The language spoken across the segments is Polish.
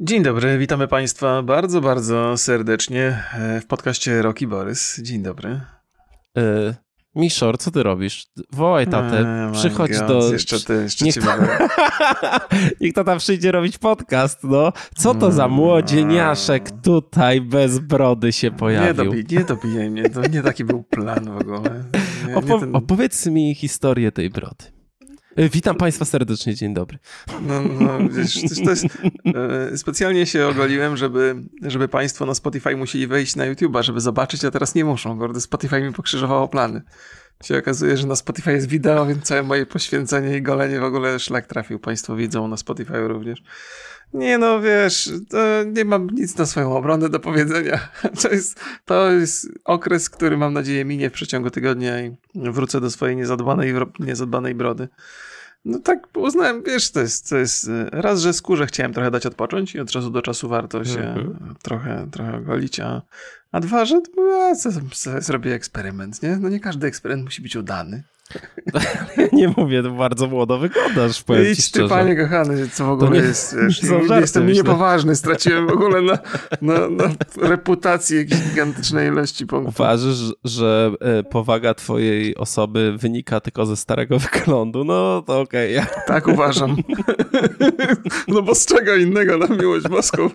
Dzień dobry, witamy Państwa bardzo, bardzo serdecznie e, w podcaście Roki Borys. Dzień dobry. Yy, Miszor, co ty robisz? Wołaj tatę, oh przychodź God. do... Jeszcze ty, jeszcze Niech, ciebie... Niech tata przyjdzie robić podcast, no. Co to za młodzieniaszek tutaj bez brody się pojawił? Nie dobij, nie dobijaj mnie, to nie taki był plan w ogóle. Nie, nie ten... Opowiedz mi historię tej brody. Witam Państwa serdecznie, dzień dobry. No, no wiesz, to jest, e, specjalnie się ogoliłem, żeby, żeby Państwo na Spotify musieli wejść na YouTube'a, żeby zobaczyć, a teraz nie muszą, bo Spotify mi pokrzyżowało plany. Się okazuje, że na Spotify jest wideo, więc całe moje poświęcenie i golenie w ogóle szlak trafił. Państwo widzą na Spotify również. Nie no, wiesz, nie mam nic na swoją obronę do powiedzenia. To jest, to jest okres, który mam nadzieję minie w przeciągu tygodnia i wrócę do swojej niezadbanej, niezadbanej brody. No tak uznałem, wiesz, to jest, to jest raz, że skórze chciałem trochę dać odpocząć i od czasu do czasu warto się mhm. trochę, trochę golić, a, a dwa, że a, co, co, zrobię eksperyment, nie? No nie każdy eksperyment musi być udany. Ja nie mówię, to bardzo młodo wyglądasz, powiem Idź ty, panie kochany, co w ogóle nie, jest, wiesz, nie, żarty, jestem myślę. niepoważny, straciłem w ogóle na, na, na reputację jakiejś gigantycznej ilości punktów. Uważasz, że e, powaga twojej osoby wynika tylko ze starego wyglądu? No to okej. Okay. Tak uważam. No bo z czego innego na miłość boską?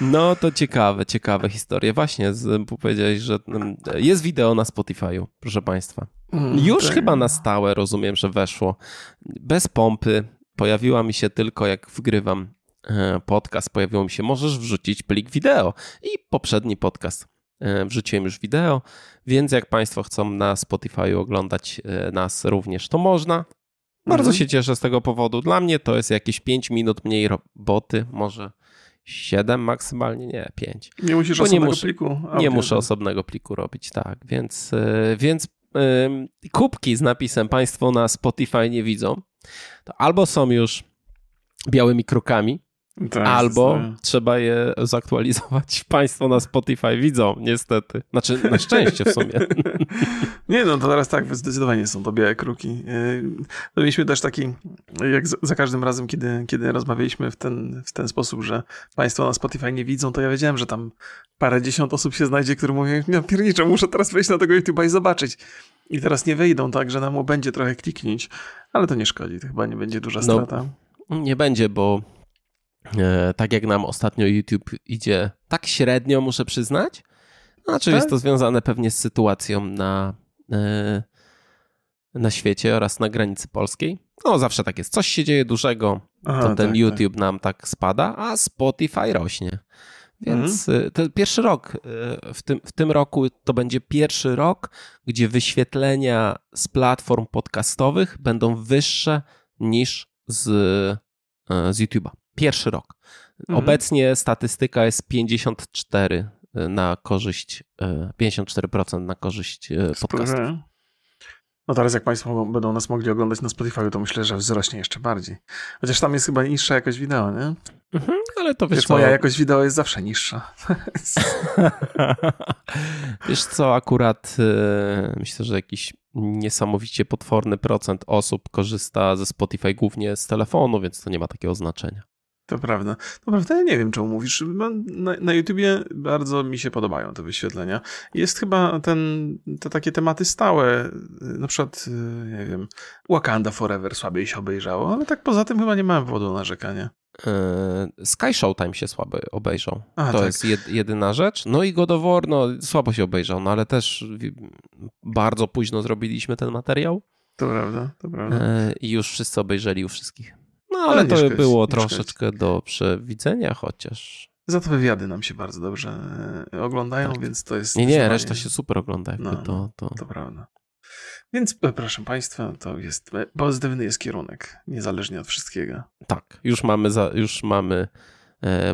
No to ciekawe, ciekawe historie. Właśnie, powiedziałeś, że mm, jest wideo na Spotify'u, proszę państwa. Mm, Już tak. chyba na stałe rozumiem, że weszło. Bez pompy. Pojawiła mi się tylko jak wgrywam e, podcast, pojawiło mi się, możesz wrzucić plik wideo. I poprzedni podcast e, wrzuciłem już wideo, więc jak Państwo chcą na Spotify oglądać e, nas również, to można. Bardzo mhm. się cieszę z tego powodu. Dla mnie to jest jakieś 5 minut mniej roboty, może 7 maksymalnie, nie, 5. Nie musisz Bo osobnego nie muszę, pliku. Audio. Nie muszę osobnego pliku robić, tak. Więc, więc kubki z napisem Państwo na Spotify nie widzą, to albo są już białymi krokami, tak, Albo trzeba je zaktualizować. Państwo na Spotify widzą, niestety. Znaczy, na szczęście w sumie. Nie, no to teraz tak, zdecydowanie są to białe kruki. To mieliśmy też taki, jak za każdym razem, kiedy, kiedy rozmawialiśmy w ten, w ten sposób, że Państwo na Spotify nie widzą, to ja wiedziałem, że tam parę dziesiąt osób się znajdzie, które mówią, no pierniczę, muszę teraz wejść na tego YouTube'a i zobaczyć. I teraz nie wejdą, tak, że nam będzie trochę kliknić, ale to nie szkodzi, to chyba nie będzie duża no, strata. No, nie będzie, bo tak jak nam ostatnio YouTube idzie tak średnio, muszę przyznać. Znaczy, tak? jest to związane pewnie z sytuacją na, e, na świecie oraz na granicy polskiej. No, zawsze tak jest. Coś się dzieje dużego, Aha, to ten tak, YouTube tak. nam tak spada, a Spotify rośnie. Więc mhm. to pierwszy rok, w tym, w tym roku to będzie pierwszy rok, gdzie wyświetlenia z platform podcastowych będą wyższe niż z, z YouTube'a. Pierwszy rok. Mhm. Obecnie statystyka jest 54 e, na korzyść, 54% e, na korzyść e, podcastów. No teraz jak Państwo będą nas mogli oglądać na Spotify, to myślę, że wzrośnie jeszcze bardziej. Chociaż tam jest chyba niższa jakość wideo, nie? Mhm, ale to wiesz, wiesz moja jakość wideo jest zawsze niższa. wiesz co, akurat myślę, że jakiś niesamowicie potworny procent osób korzysta ze Spotify głównie z telefonu, więc to nie ma takiego znaczenia. To prawda. To prawda, ja nie wiem, czemu mówisz. Na, na YouTubie bardzo mi się podobają te wyświetlenia. Jest chyba ten, te takie tematy stałe, na przykład, y, nie wiem, Wakanda Forever słabiej się obejrzało, ale tak poza tym chyba nie mam powodu narzekania. Yy, Sky Showtime się słabo obejrzał. To tak. jest jed, jedyna rzecz. No i God of War, no słabo się obejrzał, no ale też bardzo późno zrobiliśmy ten materiał. To prawda, to prawda. Yy, I już wszyscy obejrzeli u wszystkich. No ale, ale to szkodzi, było troszeczkę do przewidzenia, chociaż. Za to wywiady nam się bardzo dobrze e, oglądają, tak. więc to jest. Nie, nie, reszta się super ogląda. No, to, to... to prawda. Więc e, proszę Państwa, to jest e, pozytywny jest kierunek, niezależnie od wszystkiego. Tak, już mamy, za, już mamy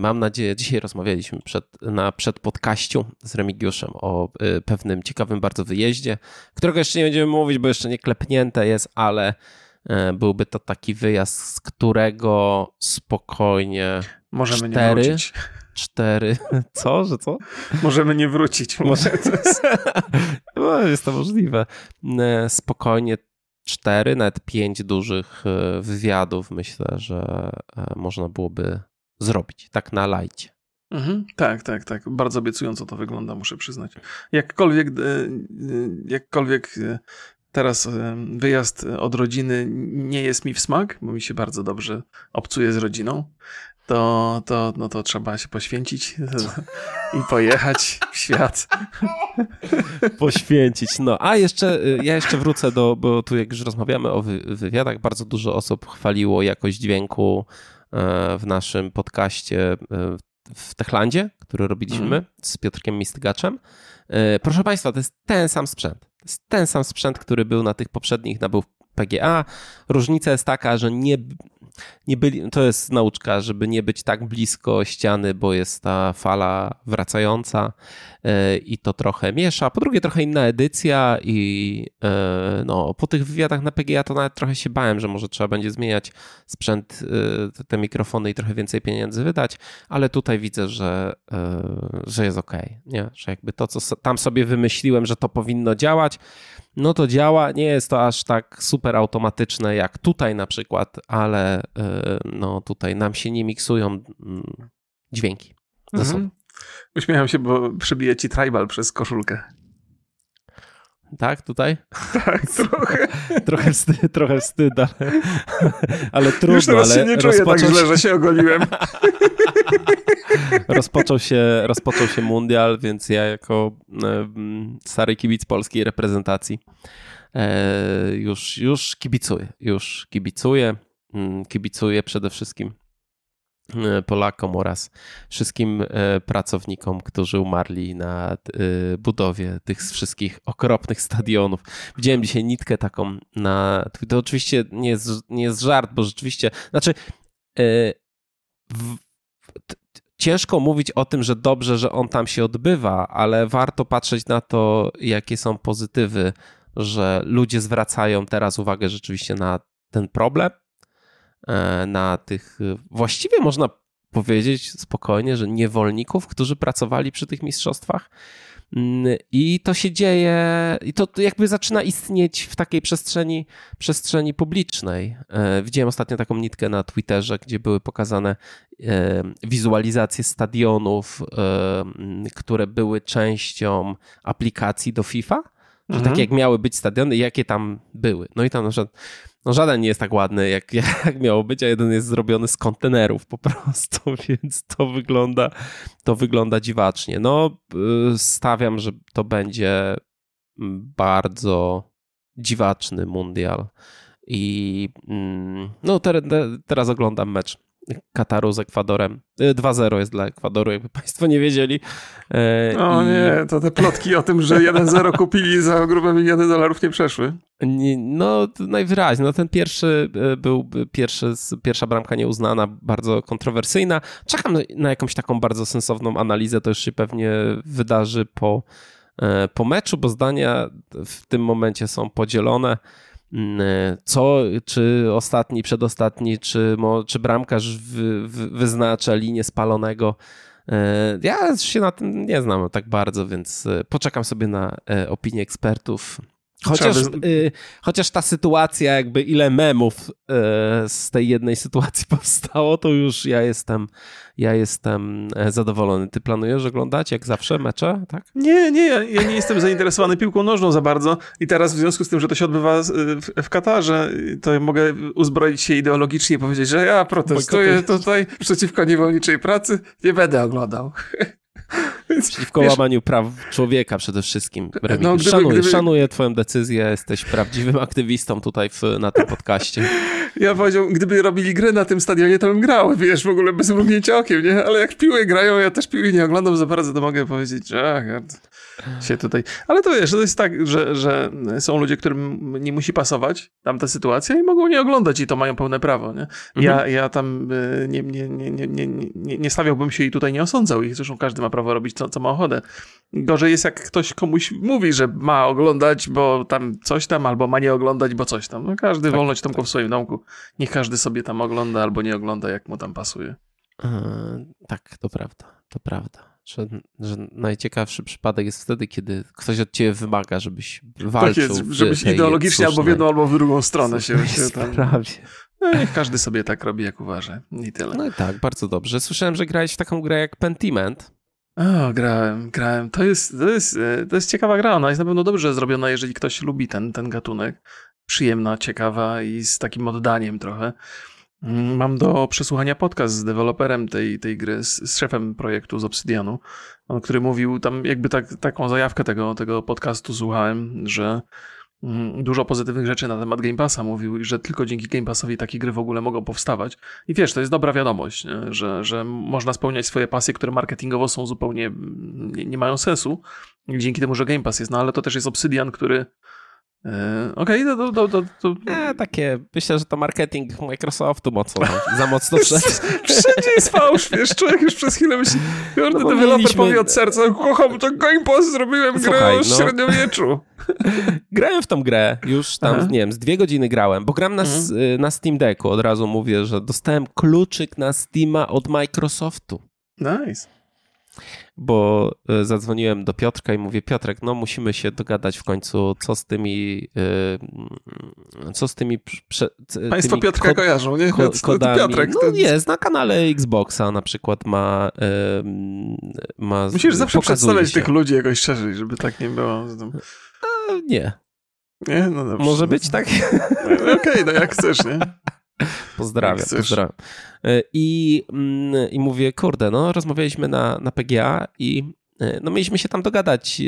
mam nadzieję, dzisiaj rozmawialiśmy przed, na przedpodkaściu z Remigiuszem o pewnym ciekawym bardzo wyjeździe, którego jeszcze nie będziemy mówić, bo jeszcze nie klepnięte jest, ale byłby to taki wyjazd, z którego spokojnie możemy cztery, nie wrócić. Cztery, co, że co? Możemy nie wrócić. Może to jest... no, jest to możliwe. E, spokojnie cztery, nawet pięć dużych e, wywiadów myślę, że można byłoby zrobić, tak na lajcie. Mhm, tak, tak, tak. Bardzo obiecująco to wygląda, muszę przyznać. Jakkolwiek, jakkolwiek teraz wyjazd od rodziny nie jest mi w smak, bo mi się bardzo dobrze obcuje z rodziną to, to, no to trzeba się poświęcić i pojechać w świat. Poświęcić, no. A jeszcze, y, ja jeszcze wrócę do, bo tu jak już rozmawiamy o wywiadach, bardzo dużo osób chwaliło jakość dźwięku e, w naszym podcaście e, w Techlandzie, który robiliśmy mm. z Piotrkiem Mistgaczem. E, proszę Państwa, to jest ten sam sprzęt. To jest ten sam sprzęt, który był na tych poprzednich, nabył PGA. Różnica jest taka, że nie, nie byli, to jest nauczka, żeby nie być tak blisko ściany, bo jest ta fala wracająca e, i to trochę miesza. Po drugie, trochę inna edycja i e, no, po tych wywiadach na PGA to nawet trochę się bałem, że może trzeba będzie zmieniać sprzęt, e, te mikrofony i trochę więcej pieniędzy wydać, ale tutaj widzę, że, że jest ok, nie? że jakby to, co tam sobie wymyśliłem, że to powinno działać, no to działa. Nie jest to aż tak super automatyczne jak tutaj na przykład, ale e, no tutaj nam się nie miksują mm, dźwięki ze mhm. sobą. Uśmiecham się, bo przebije ci tribal przez koszulkę. Tak, tutaj? Tak, trochę. trochę, wstyd, trochę wstyd, ale, ale trudno. Już teraz ale się nie czuję tak źle, że się ogoliłem. rozpoczął, się, rozpoczął się mundial, więc ja jako stary kibic polskiej reprezentacji e, już, już kibicuję. Już kibicuję. Mm, kibicuję przede wszystkim e, Polakom oraz wszystkim e, pracownikom, którzy umarli na budowie tych wszystkich okropnych stadionów. Widziałem dzisiaj nitkę taką na. To oczywiście nie jest, nie jest żart, bo rzeczywiście. Znaczy. W, ciężko mówić o tym, że dobrze, że on tam się odbywa, ale warto patrzeć na to, jakie są pozytywy, że ludzie zwracają teraz uwagę rzeczywiście na ten problem, e, na tych właściwie można powiedzieć spokojnie, że niewolników, którzy pracowali przy tych mistrzostwach. Mm, I to się dzieje, i to jakby zaczyna istnieć w takiej przestrzeni, przestrzeni publicznej. E, widziałem ostatnio taką nitkę na Twitterze, gdzie były pokazane e, wizualizacje stadionów, e, które były częścią aplikacji do FIFA. Że tak mhm. tak jak miały być stadiony, jakie tam były. No i tam na przykład no żaden nie jest tak ładny, jak, jak miało być, a jeden jest zrobiony z kontenerów po prostu, więc to wygląda, to wygląda dziwacznie. No, y, stawiam, że to będzie bardzo dziwaczny mundial. I mm, no, teraz oglądam mecz Kataru z Ekwadorem. 2-0 y, jest dla Ekwadoru, jakby Państwo nie wiedzieli. E, o I... nie, to te plotki o tym, że 1-0 kupili za grube miliony dolarów nie przeszły. No, najwyraźniej. No, ten pierwszy e, był pierwszy, pierwsza bramka nieuznana, bardzo kontrowersyjna. Czekam na jakąś taką bardzo sensowną analizę, to już się pewnie wydarzy po, e, po meczu, bo zdania w tym momencie są podzielone. Mm, e, co, czy ostatni, przedostatni, czy, czy bramkarz wy, wy, wyznacza linię spalonego. E, ja się na tym nie znam tak bardzo, więc e, poczekam sobie na opinię ekspertów. Chociaż, y, chociaż ta sytuacja, jakby ile memów z tej jednej sytuacji powstało, to już ja jestem, ja jestem e, zadowolony. Ty planujesz oglądać jak zawsze mecze, tak? Nie, nie, ja, ja nie jestem zainteresowany piłką nożną za bardzo i teraz w związku z tym, że to się odbywa w, w Katarze, to mogę uzbroić się ideologicznie i powiedzieć, że ja protestuję tutaj przeciwko niewolniczej pracy, nie będę oglądał. Przeciwko wiesz, łamaniu praw człowieka przede wszystkim. No, gdyby, szanuję, gdyby... szanuję twoją decyzję, jesteś prawdziwym aktywistą tutaj w, na tym podcaście. Ja powiedział, gdyby robili gry na tym stadionie, to bym grał, wiesz, w ogóle bez mrugnięcia okiem, nie? Ale jak piły grają, ja też piły nie oglądam za bardzo, to mogę powiedzieć, że ach, się tutaj... Ale to wiesz, to jest tak, że, że są ludzie, którym nie musi pasować tamta sytuacja i mogą nie oglądać i to mają pełne prawo, nie? Ja, mhm. ja tam nie, nie, nie, nie, nie, nie, nie stawiałbym się i tutaj nie osądzał ich, zresztą każdy ma prawo robić co, co ma ochotę. Gorzej jest, jak ktoś komuś mówi, że ma oglądać, bo tam coś tam, albo ma nie oglądać, bo coś tam. No każdy tak, wolność tak. w swoim domku. Niech każdy sobie tam ogląda albo nie ogląda, jak mu tam pasuje. Yy, tak, to prawda, to prawda. Że, że, najciekawszy przypadek jest wtedy, kiedy ktoś od ciebie wymaga, żebyś walczył. Tak jest, żebyś ideologicznie albo w jedną, albo w drugą stronę się, się tam... Prawie. No, niech każdy sobie tak robi, jak uważa. I tyle. No i tak, bardzo dobrze. Słyszałem, że grałeś w taką grę jak Pentiment. O, grałem, grałem. To jest, to jest, e, to jest ciekawa gra. Ona jest na pewno dobrze zrobiona, jeżeli ktoś lubi ten, ten gatunek. Przyjemna, ciekawa i z takim oddaniem trochę. Mm, mam do przesłuchania podcast z deweloperem tej, tej gry, z, z szefem projektu z Obsydianu, on, który mówił tam, jakby tak, taką zajawkę tego, tego podcastu słuchałem, że dużo pozytywnych rzeczy na temat Game Passa mówił i że tylko dzięki Game Passowi takie gry w ogóle mogą powstawać. I wiesz, to jest dobra wiadomość? Że, że można spełniać swoje pasje, które marketingowo są zupełnie, nie, nie mają sensu, dzięki temu, że Game Pass jest, no ale to też jest Obsydian, który okej, okay, to, to, to, to... E, takie, myślę, że to marketing Microsoftu mocno, za mocno wszedł. Wszędzie jest fałsz, wiesz, człowiek już przez chwilę myśli, każdy no, deweloper mieliśmy... powie od serca, kocham to Game Pass, zrobiłem Słuchaj, grę o no... średniowieczu. grałem w tą grę, już tam, Aha. nie wiem, z dwie godziny grałem, bo gram na, mhm. Y, na Steam Decku, od razu mówię, że dostałem kluczyk na Steama od Microsoftu. Nice bo e, zadzwoniłem do Piotrka i mówię, Piotrek, no musimy się dogadać w końcu, co z tymi e, co z tymi prze, Państwo tymi Piotrka ko kojarzą, nie? Ko kodami. Piotrek, no ten... jest, na kanale Xboxa na przykład ma, ma Musisz zawsze przedstawiać się. tych ludzi jakoś szerzej, żeby tak nie było. A, nie. Nie? No dobrze. Może być tak? Okej, okay, no jak chcesz, nie? Pozdrawiam, pozdrawiam. E, I, mm, I mówię, kurde, no rozmawialiśmy na, na PGA i e, no mieliśmy się tam dogadać, e,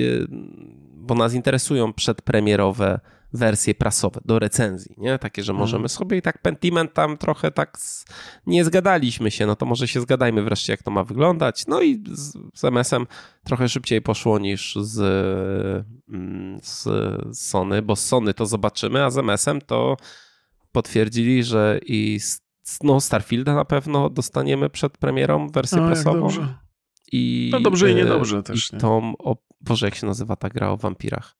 bo nas interesują przedpremierowe wersje prasowe do recenzji, nie? Takie, że możemy mhm. sobie i tak Pentiment tam trochę tak z... nie zgadaliśmy się, no to może się zgadajmy wreszcie, jak to ma wyglądać. No i z, z MS-em trochę szybciej poszło niż z, mm, z Sony, bo z Sony to zobaczymy, a z MS-em to potwierdzili, że i no, Starfielda na pewno dostaniemy przed premierą wersję no, presową. I, no dobrze i e, niedobrze też. I tą, o Boże, jak się nazywa ta gra o wampirach?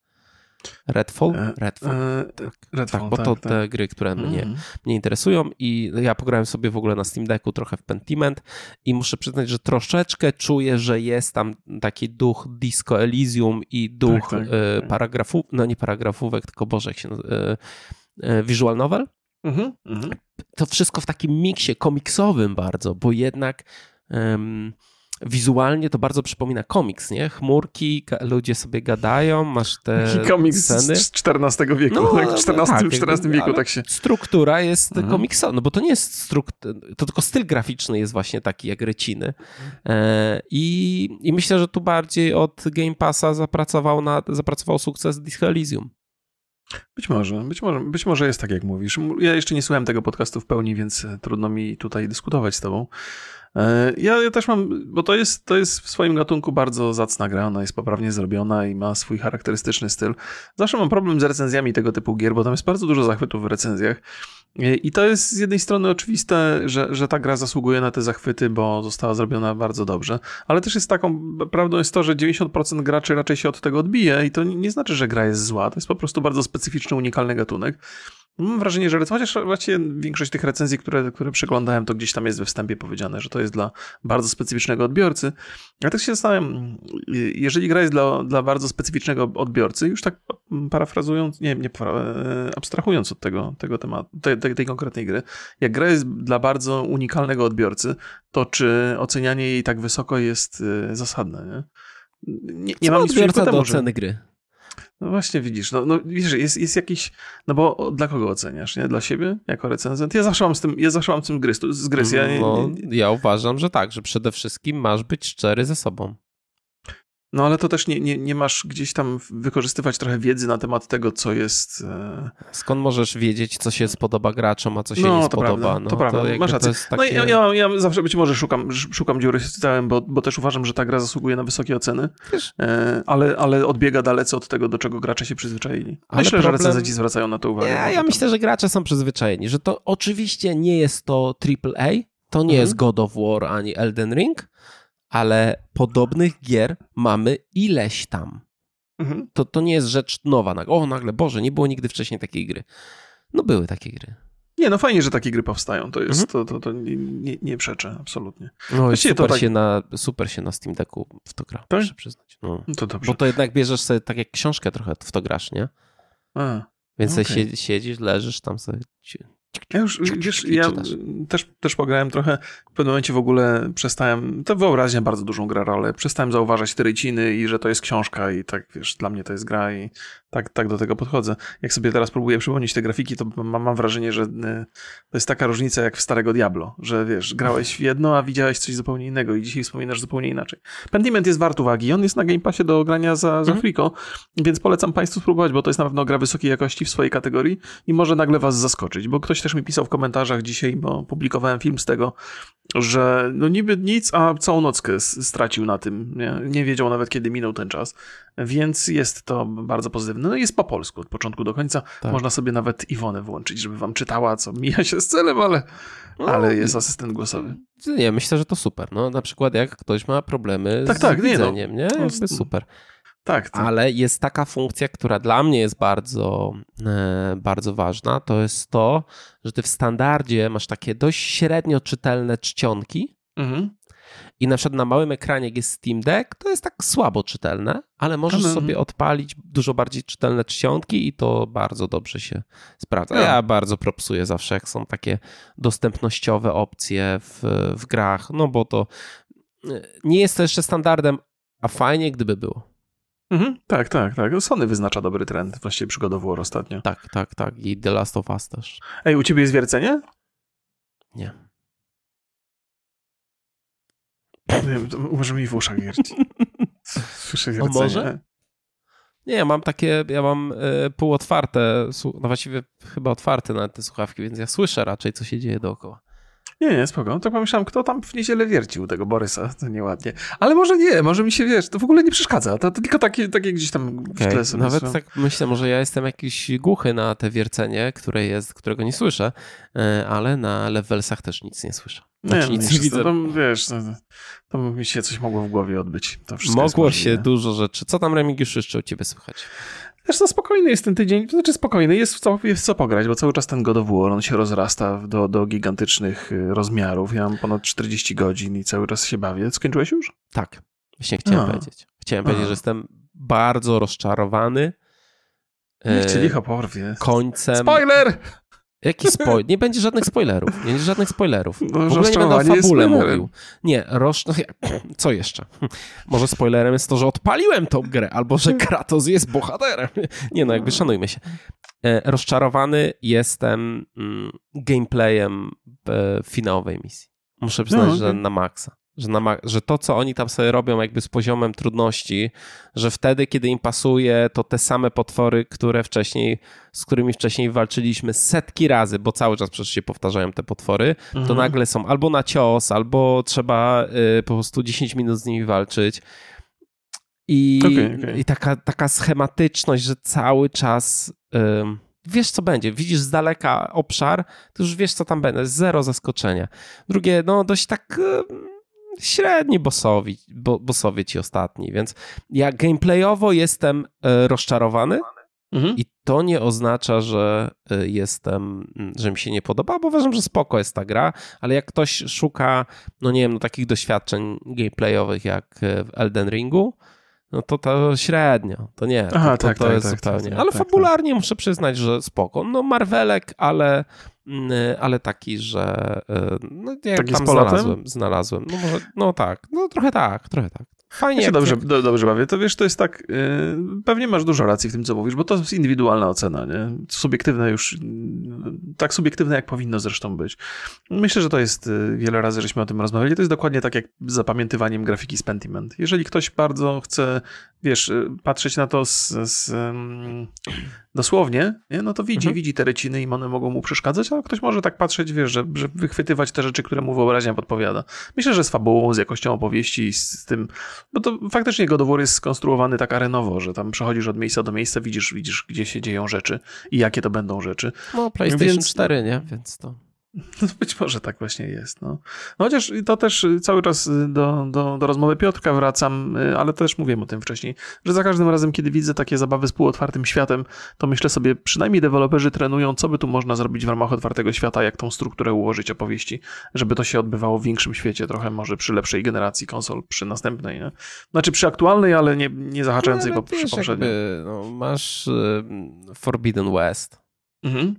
Redfall? E, Redfall. E, tak. Redfall tak, bo to tak, te tak. gry, które mnie, mm. mnie interesują i ja pograłem sobie w ogóle na Steam Decku trochę w Pentiment i muszę przyznać, że troszeczkę czuję, że jest tam taki duch Disco Elysium i duch tak, tak, e, paragrafów, no nie paragrafówek, tylko Boże, jak się e, e, visual novel. Mhm, mhm. To wszystko w takim miksie komiksowym bardzo, bo jednak um, wizualnie to bardzo przypomina komiks, nie? Chmurki, ludzie sobie gadają, masz te komiks sceny. z XIV wieku, no, tak? W XIV, tak, XIV wieku tak się... Struktura jest mhm. komiksowa, no bo to nie jest struktura, to tylko styl graficzny jest właśnie taki jak Reciny. E, i, I myślę, że tu bardziej od Game Passa zapracował, na, zapracował sukces Disco Elysium. Być może, być może, być może jest tak, jak mówisz. Ja jeszcze nie słuchałem tego podcastu w pełni, więc e, trudno mi tutaj dyskutować z tobą. E, ja, ja, też mam, bo to jest, to jest w swoim gatunku bardzo zacna gra, ona jest poprawnie zrobiona i ma swój charakterystyczny styl. Zawsze mam problem z recenzjami tego typu gier, bo tam jest bardzo dużo zachwytów w recenzjach. I to jest z jednej strony oczywiste, że, że ta gra zasługuje na te zachwyty, bo została zrobiona bardzo dobrze, ale też jest taką, prawdą jest to, że 90% graczy raczej się od tego odbije i to nie znaczy, że gra jest zła, to jest po prostu bardzo specyficzny, unikalny gatunek. Mam wrażenie, że chociaż właściwie większość tych recenzji, które, które przeglądałem, to gdzieś tam jest we wstępie powiedziane, że to jest dla bardzo specyficznego odbiorcy. Ja tak się zastanawiam, jeżeli gra jest dla, dla bardzo specyficznego odbiorcy, już tak parafrazując, nie, nie e, abstrahując od tego, tego tematu, tej, tej, konkretnej gry, jak gra jest dla bardzo unikalnego odbiorcy, to czy ocenianie jej tak wysoko jest e, zasadne, nie? Nie, nie mam nic przeciwko temu, do oceny gry. No właśnie widzisz, no, no widzisz, jest, jest jakiś, no bo dla kogo oceniasz, nie? Dla siebie, jako recenzent? Ja zawsze mam z tym, ja zawsze mam z tym gryz, z grys. Ja, no, ja uważam, że tak, że przede wszystkim masz być szczery ze sobą. No ale to też nie, nie, nie masz gdzieś tam wykorzystywać trochę wiedzy na temat tego, co jest. E... Skąd możesz wiedzieć, co się spodoba graczom, a co się no, nie to spodoba? Prawda, no, to prawda, to masz rację. Takie... No ja, ja, ja, zawsze być może szukam, szukam dziury z bo, bo też uważam, że ta gra zasługuje na wysokie oceny, e, ale, ale odbiega dalece od tego, do czego gracze się przyzwyczaili. Ale myślę, problem... że recenzenci zwracają na to uwagę. Ja, ja myślę, że gracze są przyzwyczajeni, że to oczywiście nie jest to AAA, to nie mhm. jest God of War ani Elden Ring, ale podobnych gier mamy ileś tam. Mhm. To, to nie jest rzecz nowa. O, nagle, Boże, nie było nigdy wcześniej takiej gry. No były takie gry. Nie, no fajnie, że takie gry powstają. To jest, mhm. to, to, to nie, nie, nie przeczę, absolutnie. No super, tak... się na, super się na Steam Decku w to gra, tak? muszę przyznać. No. no. To dobrze. Bo to jednak bierzesz sobie tak jak książkę trochę w to grasz, nie? A, Więc okay. siedzisz, leżysz tam sobie Ja już, wiesz, ja też, też pograłem trochę, w pewnym momencie w ogóle przestałem, to wyobraźnia bardzo dużą gra rolę, przestałem zauważać te ryciny i że to jest książka i tak, wiesz, dla mnie to jest gra i tak, tak do tego podchodzę. Jak sobie teraz próbuję przypomnieć te grafiki, to mam, mam wrażenie, że y, to jest taka różnica jak w starego Diablo, że wiesz, grałeś w jedno, a widziałeś coś zupełnie innego i dzisiaj wspominasz zupełnie inaczej. Pentiment jest wart uwagi, on jest na Game Passie do grania za, za mm. więc polecam Państwu spróbować, bo to jest na pewno gra wysokiej jakości w swojej kategorii i może nagle Was zaskoczyć, bo ktoś też mi pisał w komentarzach dzisiaj, bo publikowałem film z tego, że no niby nic, a całą nockę stracił na tym. Nie, nie wiedział nawet, kiedy minął ten czas. Więc jest to bardzo pozytywne. No jest po polsku od początku do końca. Tak. Można sobie nawet Iwonę włączyć, żeby wam czytała, co mija się z celem, ale, no, ale jest asystent głosowy. Nie, myślę, że to super. No, na przykład jak ktoś ma problemy tak, z tak, widzeniem, nie, no. nie? Jakby super. Tak, tak, Ale jest taka funkcja, która dla mnie jest bardzo, e, bardzo ważna. To jest to, że ty w standardzie masz takie dość średnio czytelne czcionki. Mhm. I na przykład na małym ekranie, jak jest Steam Deck, to jest tak słabo czytelne, ale możesz mhm. sobie odpalić dużo bardziej czytelne czcionki i to bardzo dobrze się sprawdza. Ja, ja bardzo propsuję zawsze, jak są takie dostępnościowe opcje w, w grach, no bo to e, nie jest to jeszcze standardem, a fajnie gdyby było. Mhm, tak, tak, tak. Sony wyznacza dobry trend, właściwie przygodowo ostatnio. Tak, tak, tak. I The Last of Us też. Ej, u ciebie jest wiercenie? Nie. Nie, może mi w uszach wierci. Słyszę wiercenie. No może? Nie, mam takie, ja mam y, półotwarte, no właściwie chyba otwarte nawet te słuchawki, więc ja słyszę raczej, co się dzieje dookoła. Nie, nie, spoko. No to pomyślałem, kto tam w niedzielę wiercił tego Borysa, to nieładnie. Ale może nie, może mi się, wiesz, to w ogóle nie przeszkadza, to, to tylko takie, takie gdzieś tam w okay. tle sobie Nawet tak myślę, może ja jestem jakiś głuchy na te wiercenie, które jest, którego nie słyszę, e, ale na levelsach też nic nie słyszę. Znaczy, nie, nic nie widzę. To, wiesz, to, to mi się coś mogło w głowie odbyć. Mogło się dużo rzeczy. Co tam Remigiusz jeszcze u ciebie słychać? Zresztą spokojny jest ten tydzień, to znaczy spokojny, jest w co, jest w co pograć, bo cały czas ten God of War, on się rozrasta do, do gigantycznych y, rozmiarów. Ja mam ponad 40 godzin i cały czas się bawię. Skończyłeś już? Tak, właśnie chciałem A. powiedzieć. Chciałem A. powiedzieć, że jestem bardzo rozczarowany. Niech cię licho porwie. Końcem. Spoiler! Jaki spoiler? Nie będzie żadnych spoilerów. Nie będzie żadnych spoilerów. No, w ogóle nie będę o fabule mówił. Nie, roż... co jeszcze? Może spoilerem jest to, że odpaliłem tą grę, albo że Kratos jest bohaterem. Nie no, jakby szanujmy się. E, rozczarowany jestem mm, gameplayem finałowej misji. Muszę przyznać, no, okay. że na maksa że, na, że to, co oni tam sobie robią jakby z poziomem trudności, że wtedy, kiedy im pasuje, to te same potwory, które wcześniej, z którymi wcześniej walczyliśmy setki razy, bo cały czas przecież się powtarzają te potwory, mhm. to nagle są albo na cios, albo trzeba y, po prostu 10 minut z nimi walczyć. I, okay, okay. i taka, taka schematyczność, że cały czas... Y, wiesz, co będzie. Widzisz z daleka obszar, to już wiesz, co tam będzie. Zero zaskoczenia. Drugie, no dość tak średni bossowi, bo, bossowie ci ostatni, więc ja gameplayowo jestem e, rozczarowany mhm. i to nie oznacza, że e, jestem, że mi się nie podoba, bo uważam, że spoko jest ta gra, ale jak ktoś szuka, no nie wiem, no takich doświadczeń gameplayowych jak e, w Elden Ringu, no to to średnio, to nie, Aha, to, to, tak, to tak, jest tak, zupełnie. Tak, ale tak, fabularnie tak. muszę przyznać, że spoko. No Marvelek, ale Mm, ale taki, że y, no, jak taki tam znalazłem, znalazłem. No, może, no tak, no trochę tak, trochę tak. Fajnie. Ja się dobrze, do, dobrze bawię. To wiesz, to jest tak, yy, pewnie masz dużo racji w tym, co mówisz, bo to jest indywidualna ocena, nie? Subiektywne już, tak subiektywne, jak powinno zresztą być. Myślę, że to jest, yy, wiele razy żeśmy o tym rozmawiali, to jest dokładnie tak jak z zapamiętywaniem grafiki z Pentiment. Jeżeli ktoś bardzo chce, wiesz, y, patrzeć na to z, z dosłownie, nie? no to widzi, mhm. widzi te reciny i one mogą mu przeszkadzać, a ktoś może tak patrzeć, wiesz, że, że wychwytywać te rzeczy, które mu wyobraźnia podpowiada. Myślę, że z fabułą, z jakością opowieści, z, tym bo to faktycznie God jest skonstruowany tak arenowo, że tam przechodzisz od miejsca do miejsca, widzisz, widzisz gdzie się dzieją rzeczy i jakie to będą rzeczy. No, PlayStation Więc... 4, nie? Więc to... No być może tak właśnie jest. No. no chociaż to też cały czas do, do, do rozmowy Piotrka wracam, ale też mówiłem o tym wcześniej, że za każdym razem, kiedy widzę takie zabawy z półotwartym światem, to myślę sobie, przynajmniej deweloperzy trenują, co by tu można zrobić w ramach otwartego świata, jak tą strukturę ułożyć opowieści, żeby to się odbywało w większym świecie, trochę może przy lepszej generacji konsol, przy następnej. Nie? Znaczy przy aktualnej, ale nie, nie zahaczającej no, przy poprzedniej. no, masz y, Forbidden West. Mhm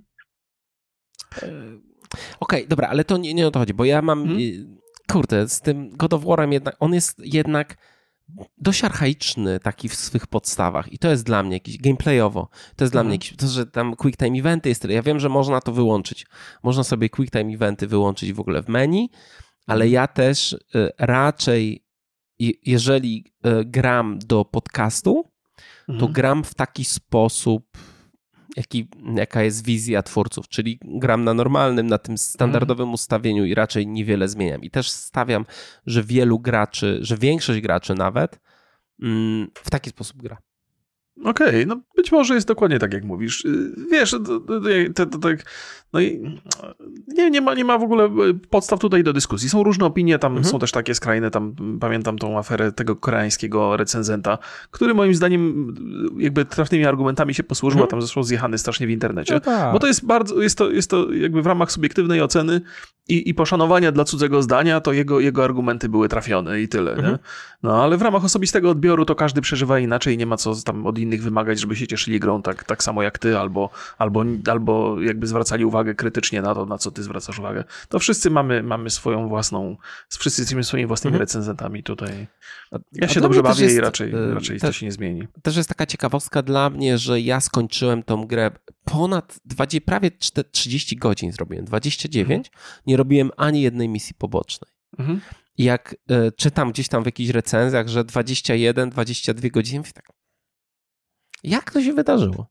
Okej, okay, dobra, ale to nie, nie o to chodzi, bo ja mam, hmm? kurde, z tym God of War'em jednak, on jest jednak dość archaiczny taki w swych podstawach i to jest dla mnie jakiś gameplayowo, to jest dla mnie mhm. jakiś, to, że tam quick time eventy jest tyle, ja wiem, że można to wyłączyć, można sobie quick time eventy wyłączyć w ogóle w menu, ale mhm. ja też y, raczej jeżeli y, gram do podcastu, to mhm. gram w taki sposób jaki, jaka jest wizja twórców, czyli gram na normalnym, na tym standardowym ustawieniu i raczej niewiele zmieniam. I też stawiam, że wielu graczy, że większość graczy nawet mm, w taki sposób gra. Okej, okay, no być może jest dokładnie tak, jak mówisz. Y, wiesz, tak, no i nie, nie, ma, nie ma w ogóle y, podstaw tutaj do dyskusji. Są różne opinie, tam mhm. są też takie skrajne, tam pamiętam tą aferę tego koreańskiego recenzenta, który moim zdaniem y, jakby trafnymi argumentami się posłużył, mhm. a tam zresztą zjechany strasznie w internecie. No tak. Bo to jest bardzo, jest to, jest to jakby w ramach subiektywnej oceny i, i poszanowania dla cudzego zdania, to jego, jego argumenty były trafione i tyle, mhm. No ale w ramach osobistego odbioru to każdy przeżywa inaczej nie ma co tam od innych wymagać, żeby się cieszyli grą tak, tak samo jak ty, albo, albo, albo jakby zwracali uwagę krytycznie na to, na co ty zwracasz uwagę. To wszyscy mamy, mamy swoją własną, wszyscy jesteśmy swoimi własnymi mhm. recenzentami tutaj. Ja się dobrze bawię jest, i raczej, e, raczej to się nie zmieni. Też jest taka ciekawostka dla mnie, że ja skończyłem tą grę ponad 20, prawie 30 godzin zrobiłem, 29, mhm. nie robiłem ani jednej misji pobocznej. Mhm. Jak y, czytam gdzieś tam w jakichś recenzjach, że 21, 22 godziny, tak, jak to się wydarzyło?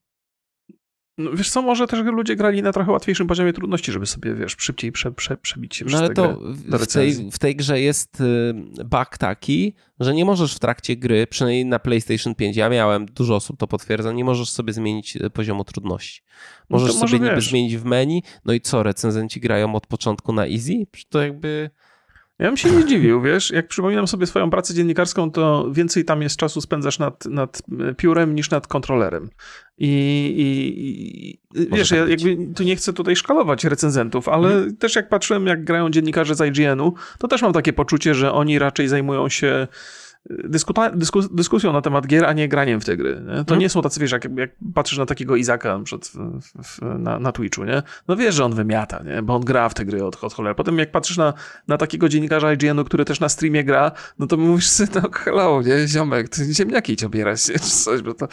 No, wiesz co, może też ludzie grali na trochę łatwiejszym poziomie trudności, żeby sobie, wiesz, szybciej prze, prze, przebić się No ale to w tej, w tej grze jest y, bug taki, że nie możesz w trakcie gry, przynajmniej na PlayStation 5, ja miałem, dużo osób to potwierdza, nie możesz sobie zmienić y, poziomu trudności. No możesz no sobie niby zmienić w menu, no i co, recenzenci grają od początku na easy? To jakby... Ja bym się nie dziwił, wiesz, jak przypominam sobie swoją pracę dziennikarską, to więcej tam jest czasu spędzasz nad, nad piórem niż nad kontrolerem. I, i, i wiesz, ja jakby tu nie chcę tutaj szkalować recenzentów, ale mhm. też jak patrzyłem, jak grają dziennikarze z IGN-u, to też mam takie poczucie, że oni raczej zajmują się dyskuta, dyskus, dyskusją na temat gier, a nie graniem w te gry. Nie? To hmm. nie są tacy, wiesz, jak, jak patrzysz na takiego Izaka na, na, na Twitchu, nie? No wiesz, że on wymiata, nie? Bo on gra w te gry od, od cholery. Potem jak patrzysz na, na takiego dziennikarza IGN-u, który też na streamie gra, no to mówisz sobie, no hello, nie? Ziomek, ty ziemniaki obierać, nie? Czy coś, bo to...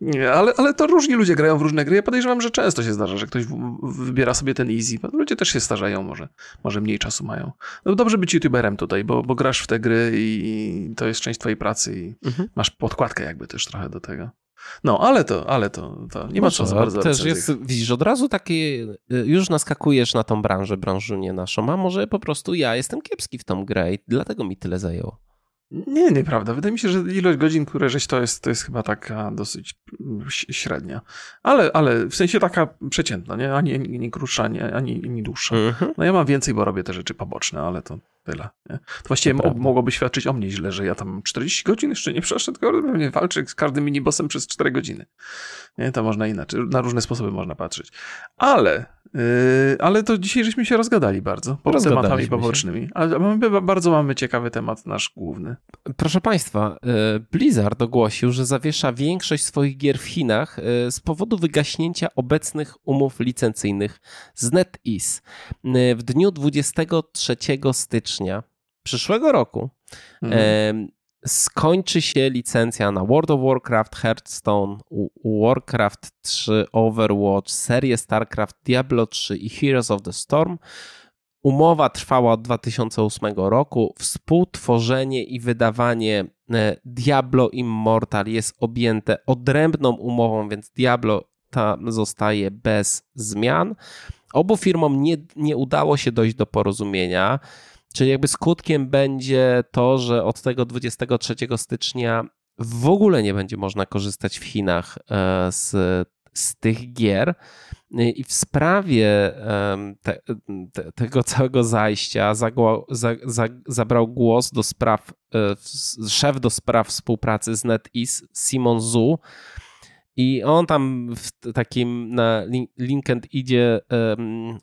Nie, ale, ale to różni ludzie grają w różne gry. Ja podejrzewam, że często się zdarza, że ktoś w, wybiera sobie ten easy. Ludzie też się starzeją, może, może mniej czasu mają. No dobrze być youtuberem tutaj, bo, bo grasz w te gry i to jest część twojej pracy i mhm. masz podkładkę jakby też trochę do tego. No, ale to, ale to, to nie ma co za bardzo. Też jest, widzisz, od razu takie, y, już naskakujesz na tą branżę, branżę nie naszą, a może po prostu ja jestem kiepski w tą grę i dlatego mi tyle zajęło. Nie, nieprawda. Wydaje mi się, że ilość godzin, które żeś to jest, to jest chyba taka dosyć średnia. Ale, ale w sensie taka przeciętna, nie? Ani, ani, krótsza, ani, ani, ani dłuższa. Mhm. No ja mam więcej, bo robię te rzeczy poboczne, ale to tyle. Nie? To właściwie mogłoby świadczyć o mnie źle, że ja tam 40 godzin jeszcze nie przeszedł, tylko pewnie walczę z każdym minibosem przez 4 godziny. Nie? To można inaczej, na różne sposoby można patrzeć. Ale Yy, ale to dzisiaj żeśmy się rozgadali bardzo, po tematami pobocznymi. Ale mamy, bardzo mamy ciekawy temat nasz główny. Proszę Państwa, yy, Blizzard ogłosił, że zawiesza większość swoich gier w Chinach yy, z powodu wygaśnięcia obecnych umów licencyjnych z NetEase. W dniu 23 stycznia przyszłego roku mhm skończy się licencja na World of Warcraft, Hearthstone, Warcraft 3, Overwatch, serię StarCraft, Diablo 3 i Heroes of the Storm. Umowa trwała od 2008 roku. Współtworzenie i wydawanie e, Diablo Immortal jest objęte odrębną umową, więc Diablo ta zostaje bez zmian. Obu firmom nie, nie udało się dojść do porozumienia. Czyli jakby skutkiem będzie to, że od tego 23 stycznia w ogóle nie będzie można korzystać w Chinach e, z, z tych gier. I w sprawie te, te, tego całego zajścia zagło, za, za, zabrał głos do spraw, e, szef do spraw współpracy z NetEase, Simon Zhu, i on tam w takim na LinkedIn idzie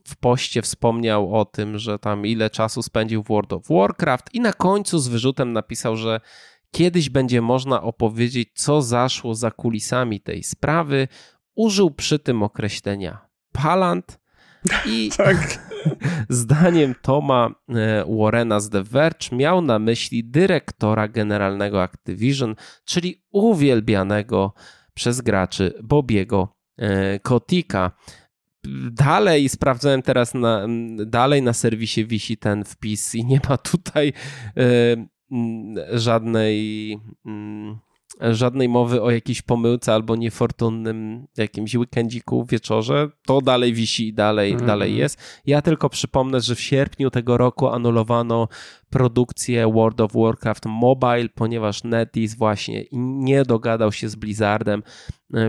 w poście wspomniał o tym, że tam ile czasu spędził w World of Warcraft i na końcu z wyrzutem napisał, że kiedyś będzie można opowiedzieć, co zaszło za kulisami tej sprawy. Użył przy tym określenia palant, I tak. zdaniem Toma e, Warrena z The Verge miał na myśli dyrektora generalnego Activision, czyli uwielbianego przez graczy Bobiego e, Kotika. Dalej sprawdzałem teraz na, dalej na serwisie wisi ten wpis i nie ma tutaj y, żadnej żadnej mowy o jakiejś pomyłce albo niefortunnym jakimś weekendziku, wieczorze, to dalej wisi i dalej, mm. dalej jest. Ja tylko przypomnę, że w sierpniu tego roku anulowano produkcję World of Warcraft Mobile, ponieważ NetEase właśnie nie dogadał się z Blizzardem.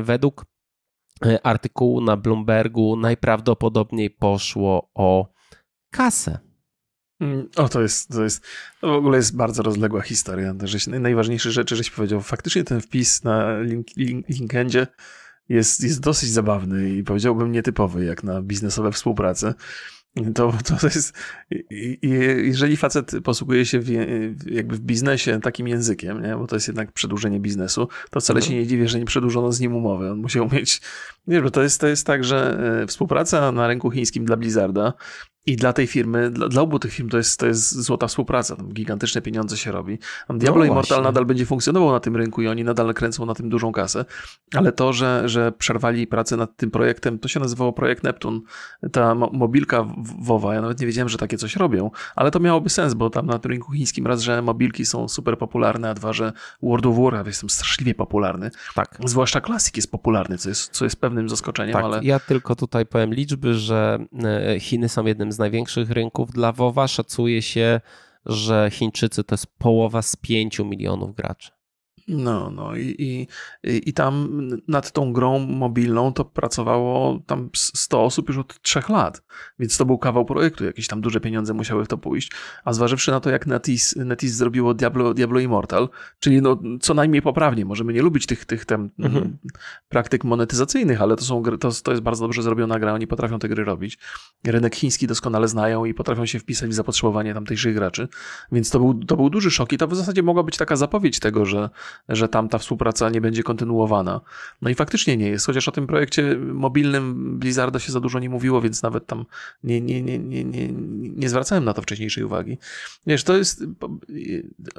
Według e, artykułu na Bloombergu najprawdopodobniej poszło o kasę. Mm, o, to jest, to jest, to w ogóle jest bardzo rozległa historia. Że najważniejsze rzeczy, żeś powiedział, faktycznie ten wpis na link, link, LinkedInie jest, jest dosyć zabawny i powiedziałbym nietypowy, jak na biznesowe współprace. To, to jest, jeżeli facet posługuje się w, jakby w biznesie takim językiem, nie? bo to jest jednak przedłużenie biznesu, to wcale mhm. się nie dziwię, że nie przedłużono z nim umowy. On musiał mieć, nie, bo to jest, to jest tak, że e, współpraca na rynku chińskim dla Blizzarda i dla tej firmy, dla, dla, obu tych firm to jest, to jest złota współpraca. Tam gigantyczne pieniądze się robi. Tam Diablo no Immortal nadal będzie funkcjonował na tym rynku i oni nadal kręcą na tym dużą kasę. Ale to, że, że przerwali pracę nad tym projektem, to się nazywało projekt Neptun. Ta mobilka WoWa, ja nawet nie wiedziałem, że takie coś robią, ale to miałoby sens, bo tam na rynku chińskim raz, że mobilki są super popularne, a dwa, że World of Warcraft jest straszliwie popularny. Tak. Zwłaszcza Classic jest popularny, co jest, co jest pewnym zaskoczeniem. Tak, ale... ja tylko tutaj powiem liczby, że e, Chiny są jednym z największych rynków dla WoWa. Szacuje się, że Chińczycy to jest połowa z 5 milionów graczy. No, no i, i, i tam nad tą grą mobilną to pracowało tam 100 osób już od 3 lat, więc to był kawał projektu, jakieś tam duże pieniądze musiały w to pójść, a zważywszy na to, jak NetEase, NetEase zrobiło Diablo, Diablo Immortal, czyli no co najmniej poprawnie, możemy nie lubić tych, tych tam mhm. praktyk monetyzacyjnych, ale to, są, to, to jest bardzo dobrze zrobiona gra, oni potrafią te gry robić. Rynek chiński doskonale znają i potrafią się wpisać w zapotrzebowanie tamtejszych graczy, więc to był, to był duży szok i to w zasadzie mogła być taka zapowiedź tego, że że tam ta współpraca nie będzie kontynuowana. No i faktycznie nie jest, chociaż o tym projekcie mobilnym Blizzarda się za dużo nie mówiło, więc nawet tam nie, nie, nie, nie, nie, nie zwracałem na to wcześniejszej uwagi. Wiesz, to jest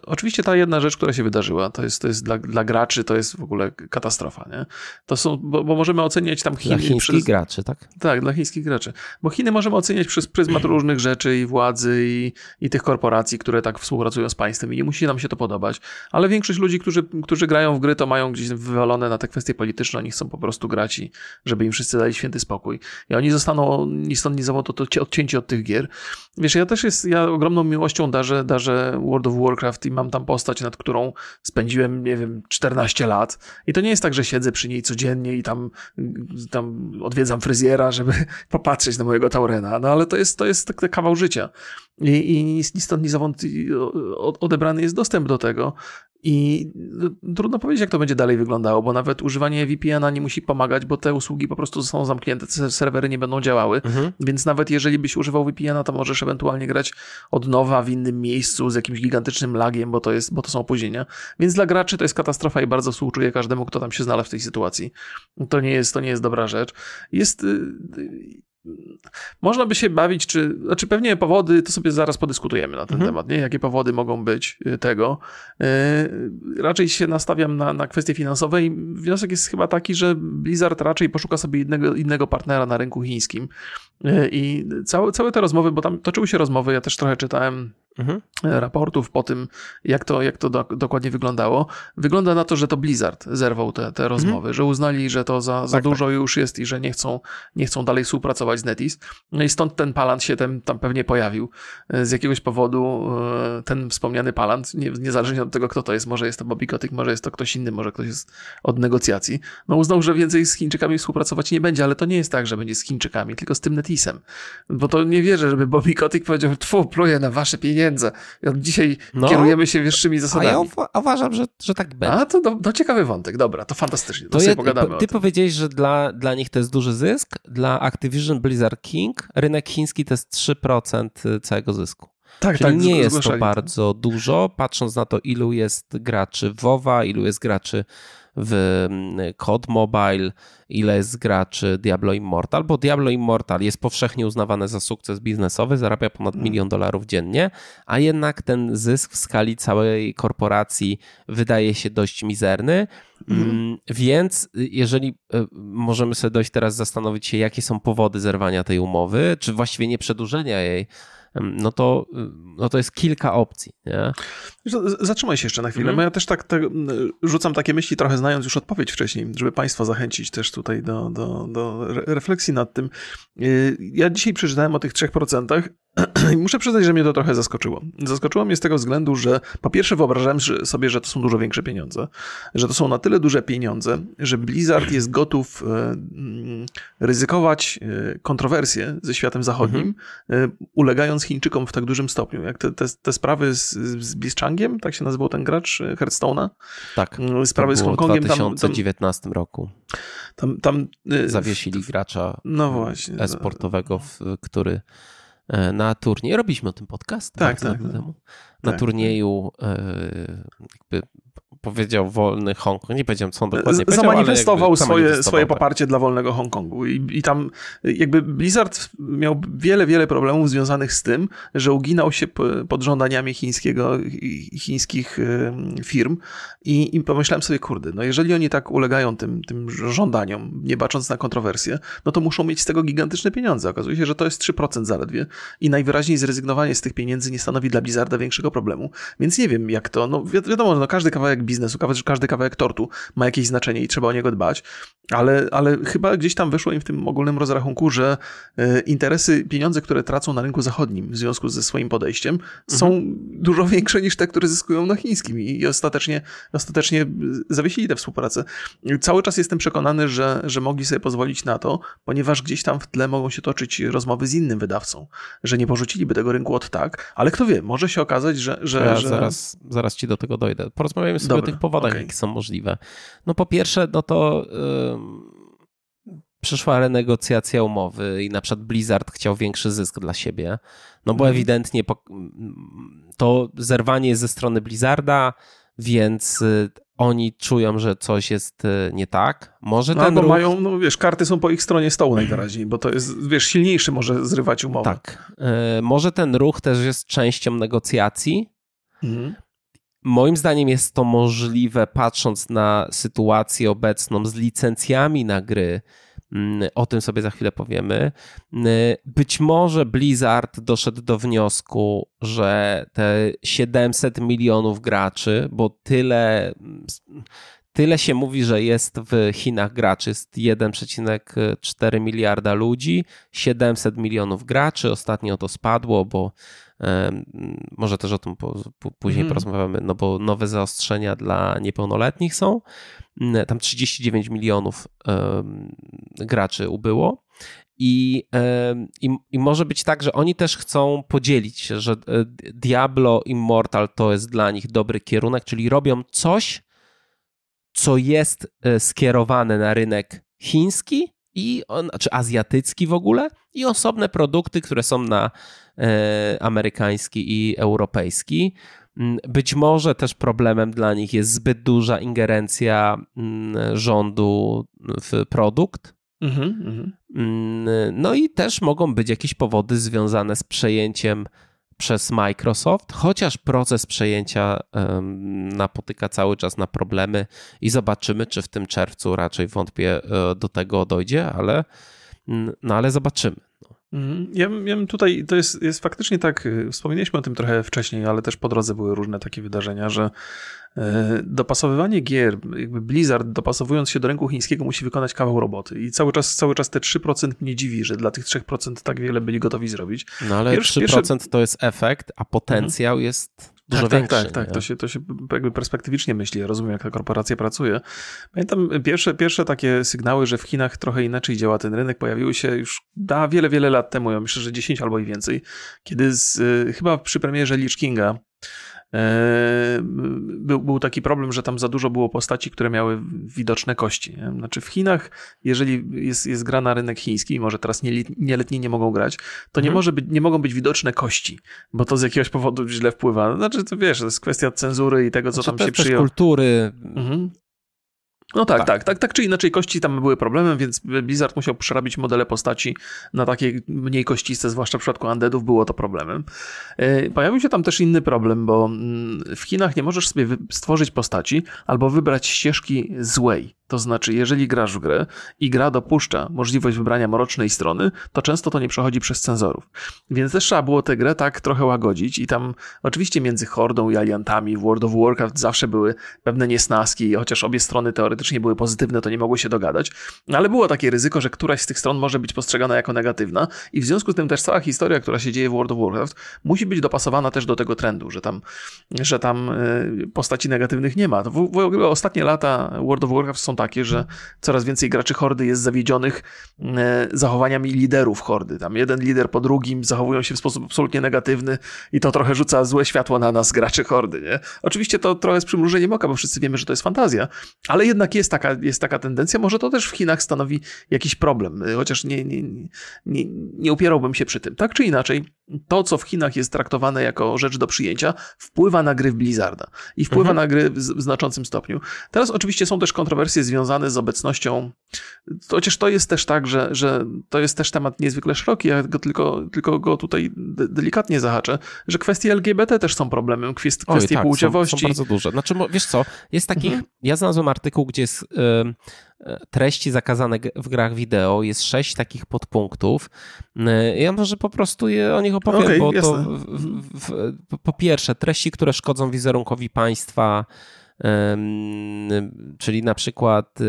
oczywiście ta jedna rzecz, która się wydarzyła, to jest, to jest dla, dla graczy, to jest w ogóle katastrofa, nie? To są, bo, bo możemy oceniać tam Chiny... Dla chińskich przez, graczy, tak? Tak, dla chińskich graczy. Bo Chiny możemy oceniać przez pryzmat różnych rzeczy i władzy i, i tych korporacji, które tak współpracują z państwem i nie musi nam się to podobać, ale większość ludzi, którzy którzy grają w gry, to mają gdzieś wywalone na te kwestie polityczne, oni chcą po prostu grać i żeby im wszyscy dali święty spokój. I oni zostaną ni stąd, ni zowąd odcięci od tych gier. Wiesz, ja też jest, ja ogromną miłością darzę, darzę World of Warcraft i mam tam postać, nad którą spędziłem, nie wiem, 14 lat. I to nie jest tak, że siedzę przy niej codziennie i tam, tam odwiedzam fryzjera, żeby popatrzeć na mojego Taurena. No ale to jest, to jest taki kawał życia. I, i ni stąd, ni zowąd odebrany jest dostęp do tego. I no, trudno powiedzieć, jak to będzie dalej wyglądało, bo nawet używanie VPN-a nie musi pomagać, bo te usługi po prostu zostaną zamknięte, te serwery nie będą działały. Mhm. Więc nawet jeżeli byś używał VPN-a, to możesz ewentualnie grać od nowa w innym miejscu z jakimś gigantycznym lagiem, bo to, jest, bo to są opóźnienia. Więc dla graczy to jest katastrofa i bardzo współczuję każdemu, kto tam się znalazł w tej sytuacji. To nie jest, to nie jest dobra rzecz. Jest y, można by się bawić, czy, znaczy pewnie powody, to sobie zaraz podyskutujemy na ten mhm. temat, nie? jakie powody mogą być y, tego. Yy, raczej się nastawiam na, na kwestie finansowe i wniosek jest chyba taki, że Blizzard raczej poszuka sobie innego, innego partnera na rynku chińskim. Yy, I całe, całe te rozmowy, bo tam toczyły się rozmowy, ja też trochę czytałem mhm. raportów po tym, jak to, jak to do, dokładnie wyglądało. Wygląda na to, że to Blizzard zerwał te, te rozmowy, mhm. że uznali, że to za, za tak, dużo tak. już jest i że nie chcą, nie chcą dalej współpracować z Netis. No i stąd ten palant się tam, tam pewnie pojawił. Z jakiegoś powodu e, ten wspomniany palant, nie, niezależnie od tego, kto to jest, może jest to Bobby Kotick, może jest to ktoś inny, może ktoś jest od negocjacji, no uznał, że więcej z Chińczykami współpracować nie będzie, ale to nie jest tak, że będzie z Chińczykami, tylko z tym Netisem. Bo to nie wierzę, żeby Bobby Kotick powiedział, tfu, pluję na wasze pieniądze. I od dzisiaj no, kierujemy się wyższymi zasadami. A ja uważam, że, że tak będzie. A, to, to ciekawy wątek, dobra, to fantastycznie, to, to sobie pogadamy Ty powiedziałeś, że dla, dla nich to jest duży zysk, dla Activision Blizzard King rynek chiński to jest 3% całego zysku. Tak, Czyli tak, nie jest to bardzo dużo, patrząc na to, ilu jest graczy w WoWa, ilu jest graczy w mm, COD Mobile, ile jest graczy Diablo Immortal, bo Diablo Immortal jest powszechnie uznawane za sukces biznesowy, zarabia ponad mm. milion dolarów dziennie, a jednak ten zysk w skali całej korporacji wydaje się dość mizerny. Mm. Więc jeżeli y, możemy sobie dojść teraz zastanowić się, jakie są powody zerwania tej umowy, czy właściwie nie przedłużenia jej, no to, no to jest kilka opcji. Nie? Zatrzymaj się jeszcze na chwilę, mm. ja też tak, tak, rzucam takie myśli, trochę znając już odpowiedź wcześniej, żeby Państwa zachęcić też tutaj do, do, do refleksji nad tym. Y, ja dzisiaj przeczytałem o tych 3%. Muszę przyznać, że mnie to trochę zaskoczyło. Zaskoczyło mnie z tego względu, że po pierwsze wyobrażałem sobie, że to są dużo większe pieniądze, że to są na tyle duże pieniądze, że Blizzard jest gotów e, mm, ryzykować e, kontrowersje ze światem zachodnim, mhm. Ulegając Chińczykom w tak dużym stopniu. Jak te, te, te sprawy z, z tak się nazywał ten gracz Hearthstone'a? Tak. Mm, sprawy z Hongkongiem. W 2019 tam, roku. Tam, tam, Zawiesili gracza no właśnie, e-sportowego, który E, na turniej. Robiliśmy o tym podcast tak, tak, tak. temu. Na tak, turnieju e, jakby powiedział wolny Hongkong. Nie powiedziałem, co on dokładnie powiedział, Zamanifestował swoje, swoje tak. poparcie dla wolnego Hongkongu. I, I tam jakby Blizzard miał wiele, wiele problemów związanych z tym, że uginał się pod żądaniami chińskiego, chińskich firm i, i pomyślałem sobie, kurde, no jeżeli oni tak ulegają tym, tym żądaniom, nie bacząc na kontrowersje, no to muszą mieć z tego gigantyczne pieniądze. Okazuje się, że to jest 3% zaledwie i najwyraźniej zrezygnowanie z tych pieniędzy nie stanowi dla Blizzarda większego problemu. Więc nie wiem, jak to, no wiadomo, no każdy kawałek biznesu, każdy kawałek tortu ma jakieś znaczenie i trzeba o niego dbać, ale, ale chyba gdzieś tam wyszło im w tym ogólnym rozrachunku, że e, interesy, pieniądze, które tracą na rynku zachodnim w związku ze swoim podejściem, są mhm. dużo większe niż te, które zyskują na chińskim i ostatecznie, ostatecznie zawiesili tę współpracę. Cały czas jestem przekonany, że, że mogli sobie pozwolić na to, ponieważ gdzieś tam w tle mogą się toczyć rozmowy z innym wydawcą, że nie porzuciliby tego rynku od tak, ale kto wie, może się okazać, że... że, ja że... Zaraz, zaraz ci do tego dojdę. Porozmawiamy sobie Dobra, o tych powodach, okay. jakie są możliwe. No po pierwsze, no to... Yy przyszła renegocjacja umowy i na przykład Blizzard chciał większy zysk dla siebie, no bo mhm. ewidentnie to zerwanie ze strony Blizzarda, więc y, oni czują, że coś jest y, nie tak. Może no, ten ruch... mają, no wiesz, karty są po ich stronie stołu najwyraźniej, bo to jest, wiesz, silniejszy może zrywać umowę. Tak. Y, może ten ruch też jest częścią negocjacji. Mhm. Moim zdaniem jest to możliwe, patrząc na sytuację obecną z licencjami na gry, Mm, o tym sobie za chwilę powiemy. Mm, być może Blizzard doszedł do wniosku, że te 700 milionów graczy, bo tyle, tyle się mówi, że jest w Chinach graczy, jest 1,4 miliarda ludzi, 700 milionów graczy. Ostatnio to spadło, bo może też o tym później mm. porozmawiamy, no bo nowe zaostrzenia dla niepełnoletnich są. Mm, tam 39 milionów graczy ubyło. I, i, I może być tak, że oni też chcą podzielić się, że e, Diablo Immortal to jest dla nich dobry kierunek, czyli robią coś, co jest e, skierowane na rynek chiński i on, czy azjatycki w ogóle i osobne produkty, które są na e, amerykański i europejski. Mm, być może też problemem dla nich jest zbyt duża ingerencja mm, rządu w produkt. Mhm, mhm. Mm, no i też mogą być jakieś powody związane z przejęciem przez Microsoft, chociaż proces przejęcia napotyka cały czas na problemy i zobaczymy, czy w tym czerwcu raczej wątpię e, do tego dojdzie, ale, no ale zobaczymy. Mhm. Ja, ja tutaj, to jest, jest faktycznie tak, y, wspomnieliśmy o tym trochę wcześniej, ale też po drodze były różne takie wydarzenia, że e, dopasowywanie gier, jakby Blizzard dopasowując się do rynku chińskiego musi wykonać kawał roboty i cały czas, cały czas te 3% mnie dziwi, że dla tych 3% tak wiele byli gotowi zrobić. No ale Pierwszy, 3% to jest efekt, a potencjał mhm. jest Dużo tak, większy, tak, tak, tak. To się, to się jakby perspektywicznie myśli. Ja rozumiem, jak ta korporacja pracuje. Pamiętam pierwsze, pierwsze takie sygnały, że w Chinach trochę inaczej działa ten rynek, pojawiły się już da wiele, wiele lat temu. Ja myślę, że 10 albo i więcej. Kiedy z, chyba przy premierze Lich Kinga był, był taki problem, że tam za dużo było postaci, które miały widoczne kości. Nie? Znaczy w Chinach, jeżeli jest, jest gra na rynek chiński, może teraz nieletni nie mogą grać, to nie, mhm. może być, nie mogą być widoczne kości, bo to z jakiegoś powodu źle wpływa. Znaczy, to wiesz, to jest kwestia cenzury i tego, co znaczy, tam się przyjęło. kultury. Mhm. No tak, tak, tak, tak, tak czy inaczej kości tam były problemem, więc Blizzard musiał przerabić modele postaci na takie mniej kościste, zwłaszcza w przypadku undeadów było to problemem. E, pojawił się tam też inny problem, bo mm, w Chinach nie możesz sobie stworzyć postaci albo wybrać ścieżki złej. To znaczy, jeżeli grasz w grę i gra dopuszcza możliwość wybrania mrocznej strony, to często to nie przechodzi przez cenzorów. Więc też trzeba było tę grę tak trochę łagodzić i tam oczywiście między Hordą i Aliantami w World of Warcraft zawsze były pewne niesnaski, chociaż obie strony teoretycznie były pozytywne, to nie mogły się dogadać, ale było takie ryzyko, że któraś z tych stron może być postrzegana jako negatywna i w związku z tym też cała historia, która się dzieje w World of Warcraft musi być dopasowana też do tego trendu, że tam, że tam y, postaci negatywnych nie ma. W, w ogóle ostatnie lata World of Warcraft są takie, że coraz więcej graczy Hordy jest zawiedzionych e, zachowaniami liderów Hordy. Tam jeden lider po drugim zachowują się w sposób absolutnie negatywny i to trochę rzuca złe światło na nas, graczy Hordy, nie? Oczywiście to trochę z przymrużeniem oka, bo wszyscy wiemy, że to jest fantazja, ale jednak jest taka, jest taka tendencja. Może to też w Chinach stanowi jakiś problem, e, chociaż nie, nie, nie, nie upierałbym się przy tym. Tak czy inaczej, to, co w Chinach jest traktowane jako rzecz do przyjęcia, wpływa na gry w Blizzarda i wpływa mhm. na gry w, znaczącym stopniu. Teraz oczywiście są też kontrowersje związane z obecnością, chociaż to jest też tak, że, że to jest też temat niezwykle szeroki, ja go tylko, tylko go tutaj de delikatnie zahaczę, że kwestie LGBT też są problemem, kwestie, Oj, tak, płciowości. Są, są bardzo duże. Znaczy, wiesz co, jest takich, mhm. ja znalazłem artykuł, gdzie jest... Yy treści zakazane w grach wideo. Jest sześć takich podpunktów. Ja może po prostu je, o nich opowiem, okay, bo jasne. to w, w, po pierwsze treści, które szkodzą wizerunkowi państwa, Czyli na przykład y,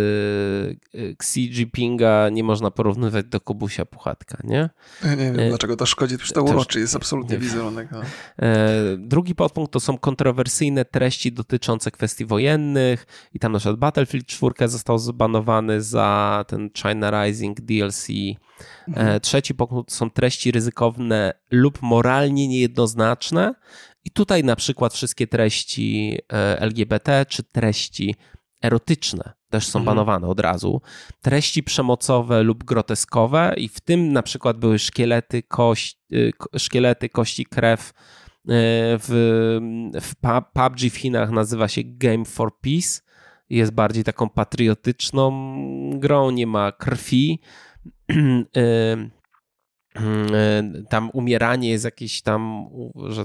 y, Xi Jinpinga nie można porównywać do Kubusia Puchatka, nie? Ja nie wiem, e, dlaczego to szkodzi, przecież to uroczy jest absolutnie wizerunek. No. E, drugi podpunkt to są kontrowersyjne treści dotyczące kwestii wojennych i tam na przykład Battlefield 4 został zbanowany za ten China Rising DLC. E, mhm. Trzeci punkt są treści ryzykowne lub moralnie niejednoznaczne i tutaj na przykład wszystkie treści e, LGBT czy treści erotyczne też są mhm. banowane od razu. Treści przemocowe lub groteskowe i w tym na przykład były szkielety, kość, e, szkielety kości, krew. E, w, w PUBG w Chinach nazywa się Game for Peace. Jest bardziej taką patriotyczną grą, nie ma krwi. Tam umieranie jest jakieś tam, że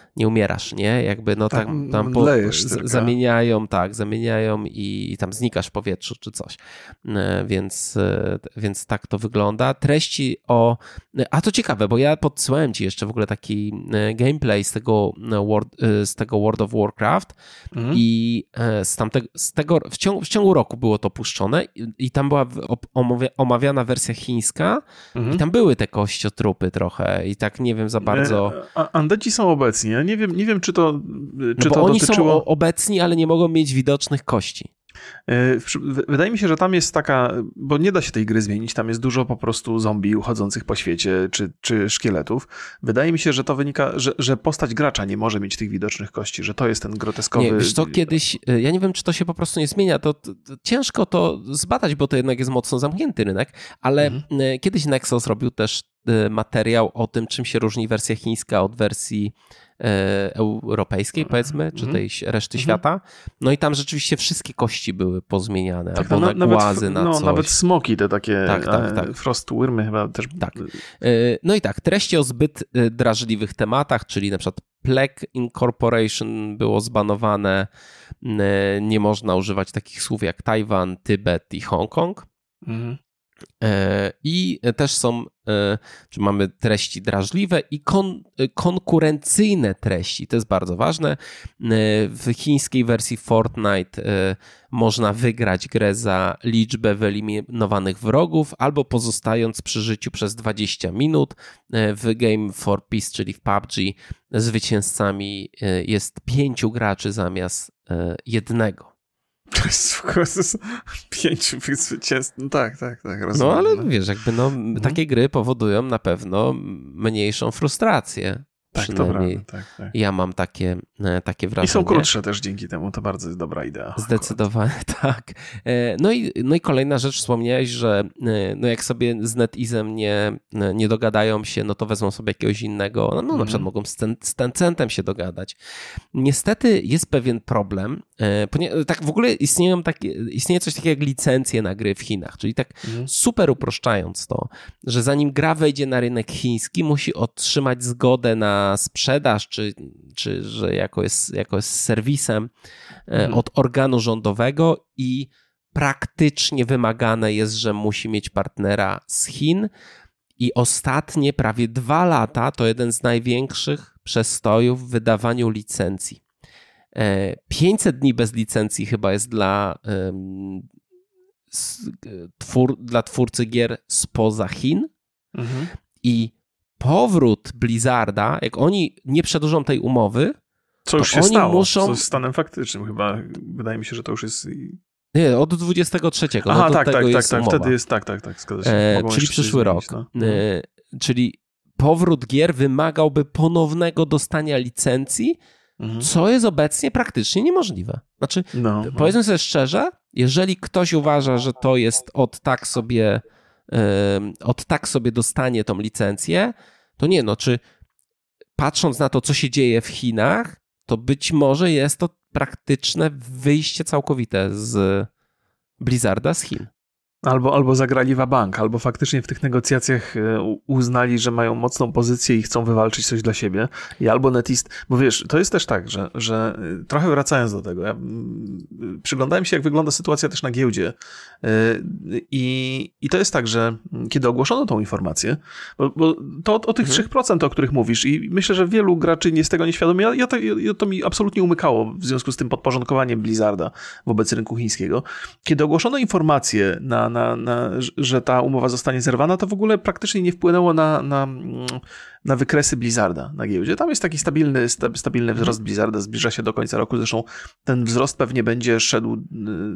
nie umierasz, nie? Jakby no tak, tam, tam po, zamieniają, tak, zamieniają i, i, tam znikasz w powietrzu czy coś. E, więc, e, więc tak to wygląda. Treści o... A to ciekawe, bo ja podsyłałem ci jeszcze w ogóle taki e, gameplay z tego World, z tego World of Warcraft mhm. i z, tamtego, z tego w ciągu, w ciągu roku było to puszczone i, i tam była omawiana wersja chińska mhm. i tam były te kościotrupy trochę i tak nie wiem za bardzo... Andeci są obecni, nie wiem, nie wiem czy to, czy no to oni dotyczyło... są obecni, ale nie mogą mieć widocznych kości. E, wydaje mi się, że tam jest taka, bo nie da się tej gry zmienić, tam jest dużo po prostu zombie uchodzących po świecie, czy, czy szkieletów. Wydaje mi się, że to wynika, że, że postać gracza nie może mieć tych widocznych kości, że to jest ten groteskowy... Nie, wiesz to kiedyś, e, ja nie wiem, czy to się po prostu nie zmienia, to, to, to ciężko to zbadać, bo to jednak jest mocno zamknięty rynek, ale mhm. E, kiedyś Nexus zrobił też materiał o tym, czym się różni wersja chińska od wersji europejskiej, powiedzmy, czy mhm. tej reszty mhm. świata. No i tam rzeczywiście wszystkie kości były pozmieniane, tak, albo na, głazy, na no, coś. Nawet smoki te takie, tak, tak, tak. frostwyrmy chyba też. Tak. E, no i tak, treści o zbyt e, drażliwych tematach, czyli na przykład Plague Incorporation było zbanowane, nie można używać takich słów jak Tajwan, Tybet i Hongkong. Mhm. E, I też są, e, czy mamy treści drażliwe i kon, konkurencyjne treści. To jest bardzo ważne. E, w chińskiej wersji Fortnite można wygrać grę za liczbę wyeliminowanych wrogów albo pozostając przy życiu przez 20 minut. W Game for Peace, czyli w PUBG, zwycięzcami jest pięciu graczy zamiast jednego. Pięciu zwycięstw. No tak, tak, tak. Rozumiem. No ale wiesz, jakby no, mhm. takie gry powodują na pewno mniejszą frustrację. Tak, Przynajmniej prawda, tak, tak. ja mam takie, e, takie wrażenie. I są krótsze też dzięki temu, to bardzo jest dobra idea. Zdecydowanie tak. E, no i, no i kolejna rzecz, wspomniałeś, że e, no jak sobie z NetEasem nie, nie dogadają się, no to wezmą sobie jakiegoś innego, no, no na przykład mhm. mogą z, ten, z Tencentem się dogadać. Niestety jest pewien problem, ponieważ tak w ogóle istnieją takie, istnieje coś takiego jak licencje na gry w Chinach, czyli tak mhm. super uproszczając to, że zanim gra wejdzie na rynek chiński, musi otrzymać zgodę na sprzedaż, czy, czy że jako jest, jako jest serwisem e, mhm. od organu rządowego i praktycznie wymagane jest, że musi mieć partnera z Chin. I ostatnie prawie dwa lata to jeden z największych przestojów w wydawaniu licencji. 500 e, dni bez licencji chyba jest dla, dla twórcy gier spoza Chin. Mhm. I powrót Blizzarda, jak oni nie przedłużą tej umowy, co już się stało, muszą... co jest stanem faktycznym chyba. Wydaje mi się, że to już jest... Nie, od 23. No Aha, no tak, tak, tak, tak, wtedy jest, tak, tak, tak, zgadza się. E, czyli przyszły rok. no. e, czyli powrót gier wymagałby ponownego dostania licencji, mhm. co jest obecnie praktycznie niemożliwe. Znaczy, no, no. powiedzmy sobie szczerze, jeżeli ktoś uważa, że to jest od tak sobie od tak sobie dostanie tą licencję, to nie, no czy patrząc na to, co się dzieje w Chinach, to być może jest to praktyczne wyjście całkowite z Blizzarda z Chin. Albo, albo zagrali bank, albo faktycznie w tych negocjacjach e, uznali, że mają mocną pozycję i chcą wywalczyć coś dla siebie. I albo netist, bo wiesz, to jest też tak, że, że e, trochę wracając do tego, ja przyglądałem się, jak wygląda sytuacja też na giełdzie. E, I, i to jest tak, że kiedy ogłoszono tą informację, bo, bo to o, o tych mhm. 3%, o których mówisz, i myślę, że wielu graczy nie jest tego nieświadomi, ja, ja, to, ja, to mi absolutnie umykało w związku z tym podporządkowaniem Blizzarda wobec rynku chińskiego. Kiedy ogłoszono informację na na, na, że ta umowa zostanie zerwana, to w ogóle praktycznie nie wpłynęło na, na, na wykresy Blizzarda na giełdzie. Tam jest taki stabilny, stabilny wzrost mhm. Blizzarda, zbliża się do końca roku. Zresztą ten wzrost pewnie będzie szedł y,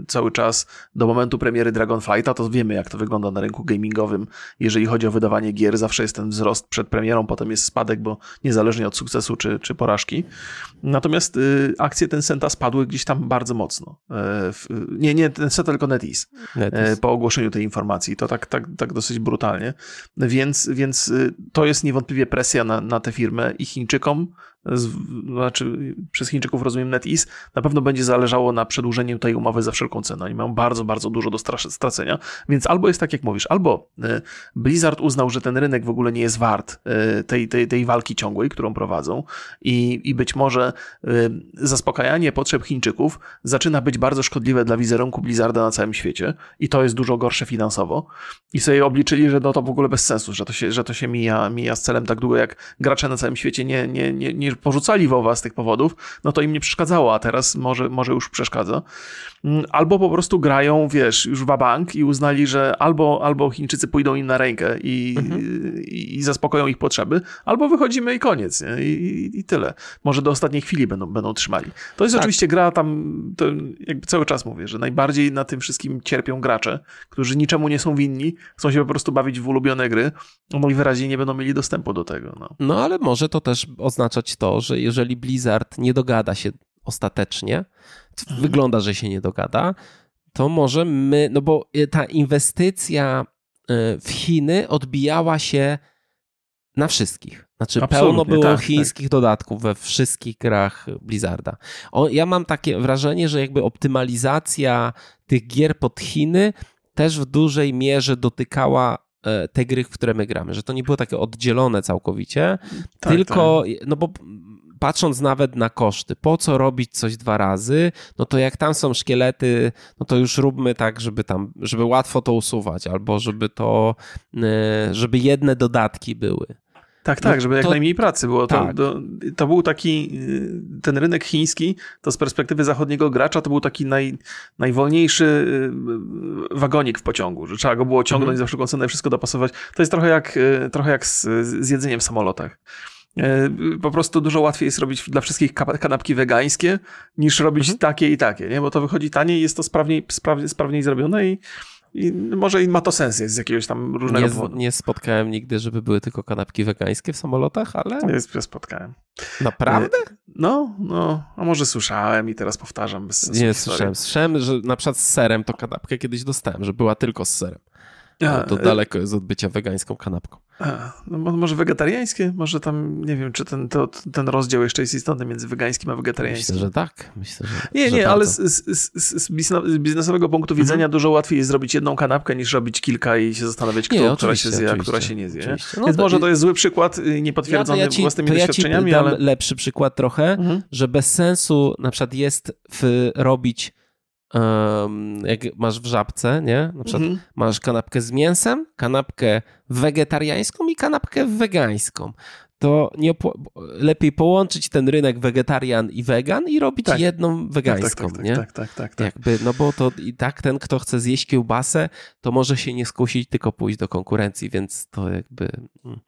cały czas do momentu premiery Dragonflighta. To wiemy, jak to wygląda na rynku gamingowym. Jeżeli chodzi o wydawanie gier, zawsze jest ten wzrost przed premierą, potem jest spadek, bo niezależnie od sukcesu czy, czy porażki. Natomiast y, akcje Tencenta spadły gdzieś tam bardzo mocno. E, nie, nie Tencenta, tylko NetEase. NetEase. Po ogłoszeniu tej informacji. To tak, tak, tak dosyć brutalnie. Więc, więc y, to jest niewątpliwie presja na, na tę firmę i Chińczykom znaczy przez Chińczyków rozumiem NetEase, na pewno będzie zależało na przedłużeniu tej umowy za wszelką cenę. Oni mają bardzo, bardzo dużo do stracenia, więc albo jest tak, jak mówisz, albo e, Blizzard uznał, że ten rynek w ogóle nie jest wart e, tej, tej, tej walki ciągłej, którą prowadzą i, i być może e, zaspokajanie potrzeb Chińczyków zaczyna być bardzo szkodliwe dla wizerunku Blizzarda na całym świecie i to jest dużo gorsze finansowo i sobie obliczyli, że no to w ogóle bez sensu, że to się, że to się mija, mija z celem tak długo, jak gracze na całym świecie nie, nie, nie, nie porzucali WoWa z tych powodów, no to im nie przeszkadzało, a teraz może, może już przeszkadza. Mm, albo po prostu grają, wiesz, już bank i uznali, że albo, albo Chińczycy pójdą im na rękę i, mhm. i, i zaspokoją ich potrzeby, albo wychodzimy i koniec, I, i, I, tyle. Może do ostatniej chwili będą, będą trzymali. To jest tak. oczywiście gra tam, to jakby cały czas mówię, że najbardziej na tym wszystkim cierpią gracze, którzy niczemu nie są winni, chcą się po prostu bawić w ulubione gry, no i wyraźnie nie będą mieli dostępu do tego. No, no ale może to też oznaczać to, że jeżeli Blizzard nie dogada się ostatecznie, mhm. wygląda, że się nie dogada, to może my, no bo ta inwestycja e, w Chiny odbijała się na wszystkich. Znaczy, Absolutnie, pełno było tak, tak. chińskich tak. dodatków we wszystkich grach Blizzarda. O, ja mam takie wrażenie, że jakby optymalizacja tych gier pod Chiny też w dużej mierze dotykała te gry, w które my gramy, że to nie było takie oddzielone całkowicie, tak, tylko, tak. no bo patrząc nawet na koszty, po co robić coś dwa razy, no to jak tam są szkielety, no to już róbmy tak, żeby tam, żeby łatwo to usuwać, albo żeby to, e, żeby jedne dodatki były. Tak, tak, no żeby to, jak najmniej pracy było. To, tak. to, to, był taki, y, ten rynek chiński, to z perspektywy zachodniego gracza, to był taki naj, najwolniejszy y, wagonik w pociągu, że trzeba go było ciągnąć mhm. za wszelką cenę, wszystko dopasować. To jest trochę jak, y, trochę jak z, z jedzeniem w samolotach. Po prostu dużo łatwiej jest robić dla wszystkich kanapki wegańskie, niż robić mhm. takie i takie, nie? bo to wychodzi taniej, jest to sprawniej, sprawniej, sprawniej zrobione i i może i ma to sens jest z jakiegoś tam różnego nie, powodu. Nie spotkałem nigdy, żeby były tylko kanapki wegańskie w samolotach, ale... Nie, spotkałem. Naprawdę? No, no, a może słyszałem i teraz powtarzam bez sensu Nie, słyszałem. Słyszałem, że na przykład z serem to kanapkę kiedyś dostałem, że była tylko z serem. A, to e, daleko jest od bycia wegańską kanapką. A, no może wegetariańskie? Może tam, nie wiem, czy ten, to, ten rozdział jeszcze jest istotny między wegańskim a wegetariańskim. Myślę, że tak. Myślę, że, nie, że nie, ale z, z, z, biznesowego punktu mhm. widzenia dużo łatwiej jest zrobić jedną kanapkę, niż robić kilka i się zastanawiać, kto, nie, która się zje, a która się nie zje. No Więc może to jest zły przykład, y, niepotwierdzony ja, ja ci, własnymi to doświadczeniami, ja ci ale... lepszy przykład trochę, mhm. że bez sensu na przykład jest w, robić um, jak masz w żabce, nie? Na przykład mhm. masz kanapkę z mięsem, kanapkę wegetariańską i kanapkę wegańską. To nie lepiej połączyć ten rynek wegetarian i wegan i robić tak. jedną tak, tak, wegańską, tak, tak, nie? Tak, tak, tak, tak. Jakby, no bo to i tak ten, kto chce zjeść kiełbasę, to może się nie skusić, tylko pójść do konkurencji, więc to jakby mm,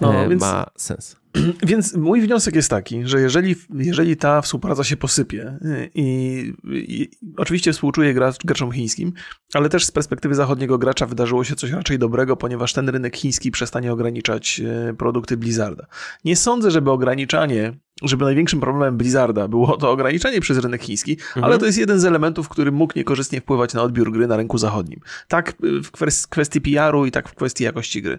no, e, więc... ma sens. Więc mój wniosek jest taki, że jeżeli, jeżeli ta współpraca się posypie i, i oczywiście współczuję gracz, graczom chińskim, ale też z perspektywy zachodniego gracza wydarzyło się coś raczej dobrego, ponieważ ten rynek chiński przestanie ograniczać y, produkty Blizzarda. Nie sądzę, żeby ograniczanie żeby największym problemem Blizzarda było to ograniczenie przez rynek chiński, mhm. ale to jest jeden z elementów, który mógł niekorzystnie wpływać na odbiór gry na rynku zachodnim. Tak w kwestii PR-u i tak w kwestii jakości gry.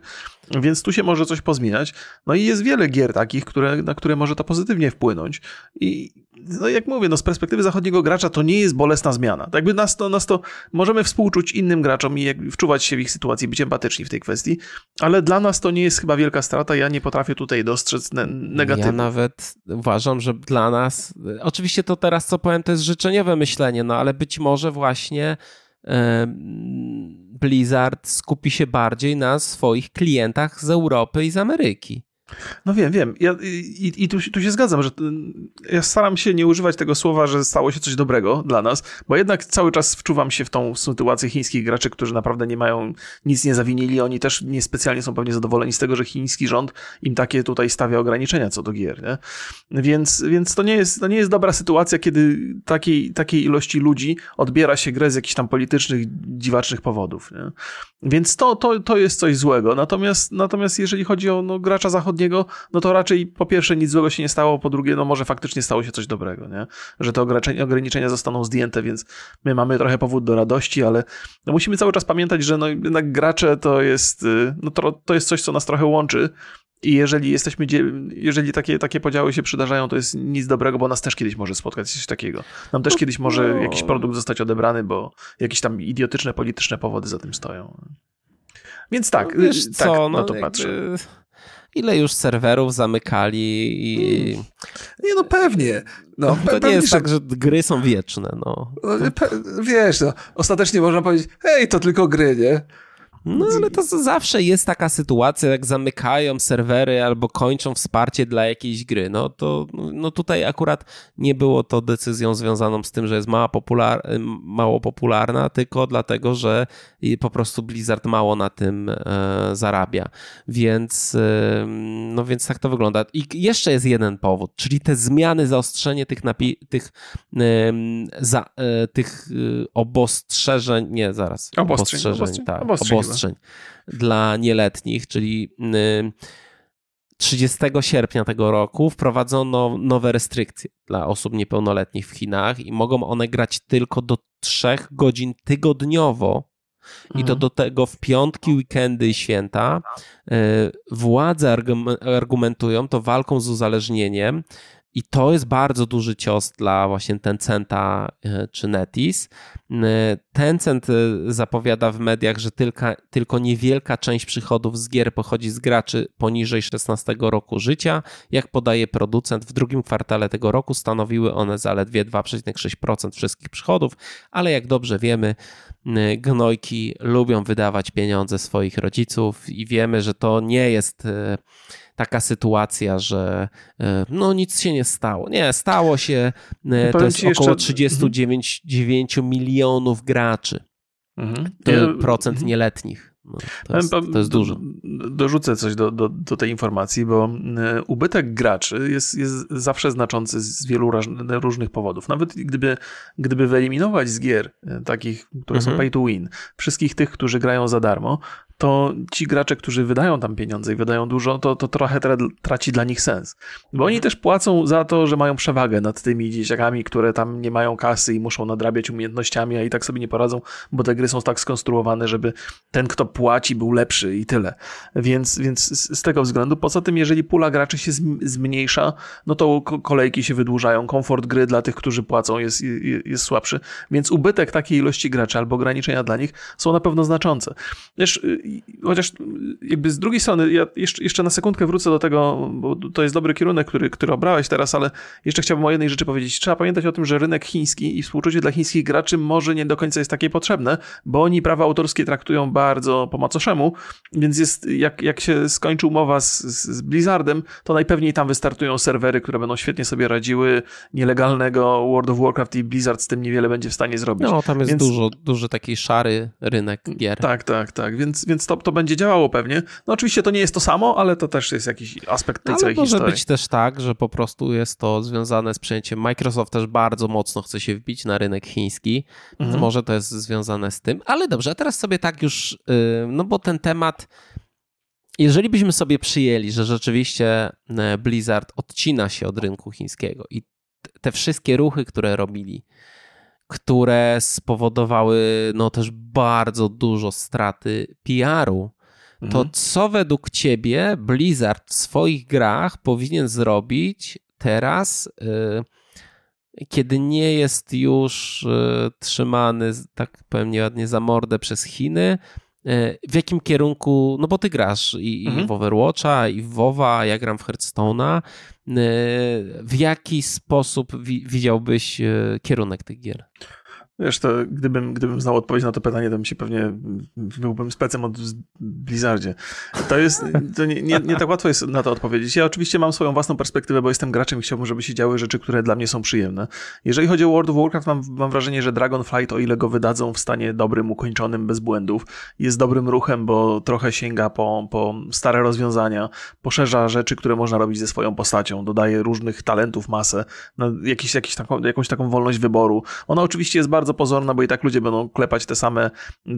Więc tu się może coś pozmieniać. No i jest wiele gier takich, które, na które może to pozytywnie wpłynąć. I no jak mówię, no z perspektywy zachodniego gracza to nie jest bolesna zmiana. Tak jakby nas to, nas to możemy współczuć innym graczom i jak, wczuwać się w ich sytuację, być empatyczni w tej kwestii, ale dla nas to nie jest chyba wielka strata. Ja nie potrafię tutaj dostrzec ne. Ja nawet uważam, że dla nas, oczywiście to teraz co powiem, to jest życzeniowe myślenie, no ale być może właśnie Blizzard skupi się bardziej na swoich klientach z Europy i z Ameryki. No wiem, wiem. Ja, I i tu, tu się zgadzam, że ja staram się nie używać tego słowa, że stało się coś dobrego dla nas, bo jednak cały czas wczuwam się w tą sytuację chińskich graczy, którzy naprawdę nie mają, nic nie zawinili. Oni też niespecjalnie są pewnie zadowoleni z tego, że chiński rząd im takie tutaj stawia ograniczenia co do gier. Nie? Więc, więc to, nie jest, to nie jest dobra sytuacja, kiedy takiej, takiej ilości ludzi odbiera się grę z jakichś tam politycznych, dziwacznych powodów. Nie? Więc to, to, to jest coś złego. Natomiast, natomiast jeżeli chodzi o no, gracza zachodniego, no to raczej po pierwsze nic złego się nie stało, po drugie, no może faktycznie stało się coś dobrego, nie? Że te ograniczenia zostaną zdjęte, więc my mamy trochę powód do radości, ale no musimy cały czas pamiętać, że no jednak gracze to jest, y, no to, to jest coś, co nas trochę łączy. I jeżeli jesteśmy, jeżeli takie, takie podziały się przydarzają, to jest nic dobrego, bo nas też kiedyś może spotkać coś takiego. Nam też no, kiedyś może jakiś produkt zostać odebrany, bo jakieś tam idiotyczne, polityczne powody za tym stoją. Więc tak, no, wiesz tak co, no, na to patrzę ile już serwerów zamykali i... Hmm. Nie no pewnie. No, to pe nie jest tak, że gry są wieczne. No. no wiesz, no, ostatecznie można powiedzieć, hej, to tylko gry, nie? No ale to zawsze jest taka sytuacja, jak zamykają serwery albo kończą wsparcie dla jakiejś gry. No to no tutaj akurat nie było to decyzją związaną z tym, że jest mało, popular, mało popularna, tylko dlatego, że po prostu Blizzard mało na tym e, zarabia. Więc, e, no więc tak to wygląda. I jeszcze jest jeden powód, czyli te zmiany, zaostrzenie tych, napi- tych, e, za, tych e, obostrzeżeń, nie, zaraz. Obostrzeżeń, obostrzeń, tak, obostrzeń, obostrzeń dla nieletnich, czyli 30 sierpnia tego roku wprowadzono nowe restrykcje dla osób niepełnoletnich w Chinach i mogą one grać tylko do 3 godzin tygodniowo. I to mhm. do tego w piątki, weekendy i święta. E, władze argumentują to walką z uzależnieniem, i to jest bardzo duży cios dla właśnie Tencenta e, czy Netis. E, Tencent e, zapowiada w mediach, że tylko, tylko niewielka część przychodów z gier pochodzi z graczy poniżej 16 roku życia. Jak podaje producent, w drugim kwartale tego roku stanowiły one zaledwie 2,6% wszystkich przychodów, ale jak dobrze wiemy, gnojki lubią wydawać pieniądze swoich rodziców i wiemy, że to nie jest taka sytuacja, że e, no nic się nie stało. Nie, stało się, e, to jest około 39 9 milionów graczy. Mhm. To procent mhm. nieletnich. No, to, jest, to jest dużo. Dorzucę coś do, do, do tej informacji, bo e, ubytek graczy jest, jest zawsze znaczący z wielu różnych powodów. Nawet gdyby, gdyby wyeliminować z gier e, takich, które mhm. są pay to win, wszystkich tych, którzy grają za darmo, to ci gracze, którzy wydają tam pieniądze i wydają dużo, to, to trochę traci dla nich sens. Bo oni mhm. też płacą za to, że mają przewagę nad tymi dzieciakami, które tam nie mają kasy i muszą nadrabiać umiejętnościami, a i tak sobie nie poradzą, bo te gry są tak skonstruowane, żeby ten, kto płaci, był lepszy i tyle. Więc, więc z tego względu, poza tym, jeżeli pula graczy się zmniejsza, no to kolejki się wydłużają, komfort gry dla tych, którzy płacą jest, jest słabszy, więc ubytek takiej ilości graczy albo ograniczenia dla nich są na pewno znaczące. Wiesz, chociaż jakby z drugiej strony, ja jeszcze, jeszcze na sekundkę wrócę do tego, bo to jest dobry kierunek, który, który obrałeś teraz, ale jeszcze chciałbym o jednej rzeczy powiedzieć. Trzeba pamiętać o tym, że rynek chiński i współczucie dla chińskich graczy może nie do końca jest takie potrzebne, bo oni prawa autorskie traktują bardzo po macoszemu, więc jest, jak, jak się skończy umowa z, z Blizzardem, to najpewniej tam wystartują serwery, które będą świetnie sobie radziły. Nielegalnego World of Warcraft i Blizzard z tym niewiele będzie w stanie zrobić. No, tam jest więc... dużo, duży taki szary rynek gier. Tak, tak, tak, więc, więc więc to, to będzie działało pewnie. No oczywiście to nie jest to samo, ale to też jest jakiś aspekt tej ale całej może historii. być też tak, że po prostu jest to związane z przejęciem. Microsoft też bardzo mocno chce się wbić na rynek chiński, mhm. może to jest związane z tym, ale dobrze, a teraz sobie tak już, no bo ten temat jeżeli byśmy sobie przyjęli, że rzeczywiście e, Blizzard odcina się od rynku chińskiego i te wszystkie ruchy, które robili, które spowodowały no też bardzo dużo straty PR-u. To mhm. co według ciebie Blizzard w swoich grach powinien zrobić teraz, y, kiedy nie jest już y, trzymany, tak powiem nieładnie, za mordę przez Chiny? Y, w jakim kierunku, no bo ty grasz i, mhm. i w Overwatcha, i w WoWa, ja gram w Hearthstone'a. W jaki sposób widziałbyś kierunek tych gier? Wiesz, to gdybym, gdybym znał odpowiedź na to pytanie, to bym się pewnie byłbym specem od Blizzardzie. To jest, to nie, nie, nie, tak łatwo jest na to odpowiedzieć. Ja oczywiście mam swoją własną perspektywę, bo jestem graczem i chciałbym, żeby się działy rzeczy, które dla mnie są przyjemne. Jeżeli chodzi o World of Warcraft, mam, mam wrażenie, że Dragonflight, o ile go wydadzą w stanie dobrym, ukończonym, bez błędów, jest dobrym ruchem, bo trochę sięga po, po stare rozwiązania, poszerza rzeczy, które można robić ze swoją postacią, dodaje różnych talentów masę, jakiś, jakiś taką, jakąś taką wolność wyboru. Ona oczywiście jest bardzo bardzo pozorna, bo i tak ludzie będą klepać te same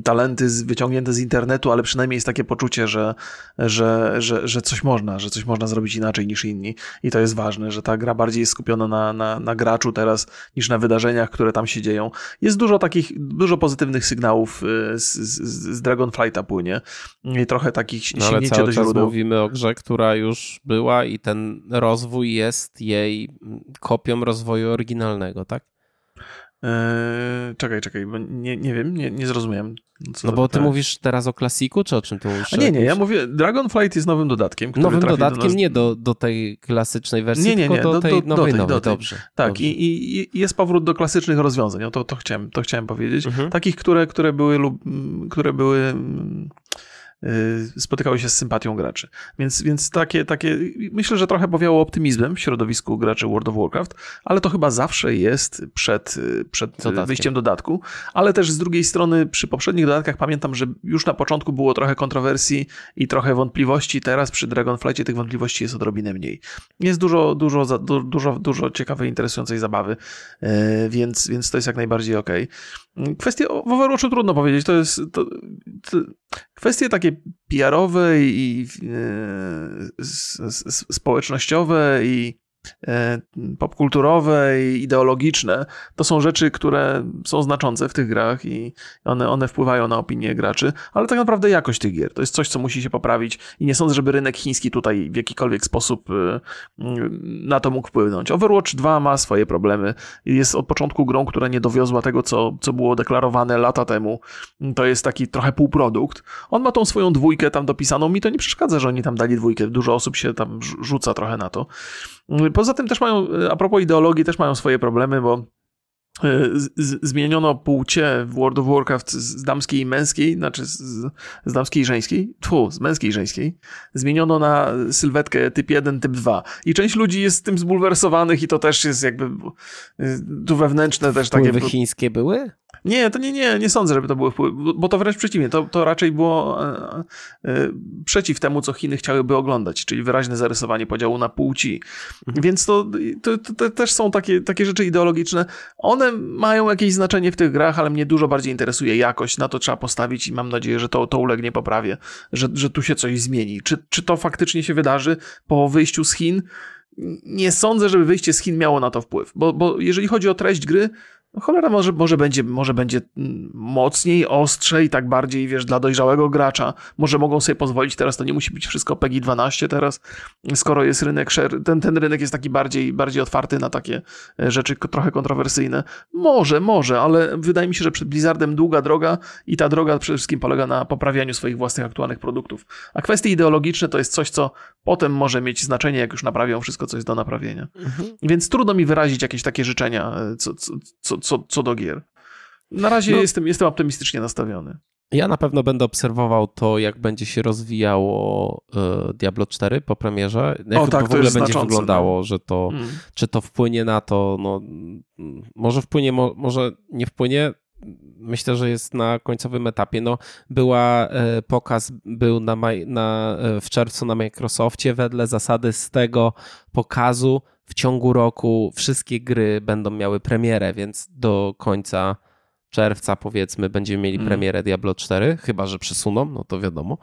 talenty wyciągnięte z internetu, ale przynajmniej jest takie poczucie, że, że, że, że coś można, że coś można zrobić inaczej niż inni. I to jest ważne, że ta gra bardziej jest skupiona na, na, na graczu teraz niż na wydarzeniach, które tam się dzieją. Jest dużo takich, dużo pozytywnych sygnałów y, z, z, z Dragonflighta płynie i trochę takich no, ale do źródeł. Czas mówimy o grze, która już była i ten rozwój jest jej kopią rozwoju oryginalnego, tak? Eee, czekaj, czekaj, bo nie, nie wiem, nie, nie zrozumiałem. no bo ty mówisz teraz o klasiku, czy o czym ty mówisz? A nie, nie, ja mówię, Dragonflight jest nowym dodatkiem. nowym dodatkiem, do nas... nie do, do tej klasycznej wersji, nie, nie, nie, tylko do, tej do, nowej, do tej, nowej, dobrze. Tak, dobrze. I, I, jest powrót do klasycznych rozwiązań, o to, to, chciałem, to chciałem powiedzieć. Mhm. Takich, które, które były lub, które były spotykały się z sympatią graczy. Więc, więc takie, takie, myślę, że trochę powiało optymizmem w środowisku graczy World of Warcraft, ale to chyba zawsze jest przed, przed wyjściem dodatku. Ale też z drugiej strony przy poprzednich dodatkach pamiętam, że już na początku było trochę kontrowersji i trochę wątpliwości. Teraz przy Dragonflightie tych wątpliwości jest odrobinę mniej. Jest dużo, dużo, dużo, dużo ciekawej, interesującej zabawy, y, więc, więc to jest jak najbardziej ok. Kwestie w Overwatchu trudno powiedzieć. To jest to, to kwestie takie PR-owe i, e, społecznościowe i popkulturowe i ideologiczne, to są rzeczy, które są znaczące w tych grach i one, one wpływają na opinię graczy, ale tak naprawdę jakość tych gier to jest coś, co musi się poprawić i nie sądzę, żeby rynek chiński tutaj w jakikolwiek sposób e, na to mógł wpłynąć. Overwatch 2 ma swoje problemy. Jest od początku grą, która nie dowiozła tego, co, co było deklarowane lata temu. To jest taki trochę półprodukt. On ma tą swoją dwójkę tam dopisaną. Mi to nie przeszkadza, że oni tam dali dwójkę. Dużo osób się tam rzuca trochę na to. Poza tym też mają, a propos ideologii, też mają swoje problemy, bo e, z, zmieniono płcie w World of Warcraft z damskiej i męskiej, znaczy z, z damskiej i żeńskiej, tfu, z męskiej i żeńskiej, zmieniono na sylwetkę typ 1, typ 2. I część ludzi jest z tym zbulwersowanych i to też jest jakby tu wewnętrzne też Wpływy takie... chińskie były? Nie, to nie, nie, nie sądzę, żeby to były wpływy, bo to wręcz przeciwnie, to, to raczej było e, e, przeciw temu, co Chiny chciałyby oglądać, czyli wyraźne zarysowanie podziału na płci. Mhm. Więc to, to, to, też są takie, takie rzeczy ideologiczne. One mają jakieś znaczenie w tych grach, ale mnie dużo bardziej interesuje jakość, na to trzeba postawić i mam nadzieję, że to, to ulegnie poprawie, że, że tu się coś zmieni. Czy, czy to faktycznie się wydarzy po wyjściu z Chin? Nie sądzę, żeby wyjście z Chin miało na to wpływ, bo, bo jeżeli chodzi o treść gry, no cholera, może, może, będzie, może będzie mocniej, ostrzej, tak bardziej, wiesz, dla dojrzałego gracza. Może mogą sobie pozwolić teraz, to nie musi być wszystko PEGI 12 teraz, skoro jest rynek, ten, ten rynek jest taki bardziej, bardziej otwarty na takie e, rzeczy trochę kontrowersyjne. Może, może, ale wydaje mi się, że przed Blizzardem długa droga i ta droga przede wszystkim polega na poprawianiu swoich własnych aktualnych produktów. A kwestie ideologiczne to jest coś, co potem może mieć znaczenie, jak już naprawią wszystko, co jest do naprawienia. Mhm. Więc trudno mi wyrazić jakieś takie życzenia, e, co, co, co co, co do gier. Na razie no, jestem, jestem optymistycznie nastawiony. Ja na pewno będę obserwował to, jak będzie się rozwijało y, Diablo 4 po premierze. Jak o, tak, w ogóle będzie wyglądało, no. że to, mm. czy to wpłynie na to, no, może wpłynie, mo, może nie wpłynie. Myślę, że jest na końcowym etapie. No, była y, pokaz, był na, na, y, w czerwcu na Microsoftie. Wedle zasady z tego pokazu w ciągu roku wszystkie gry będą miały premierę, więc do końca czerwca powiedzmy będziemy mieli mm. premierę Diablo 4, chyba że przesuną, no to wiadomo,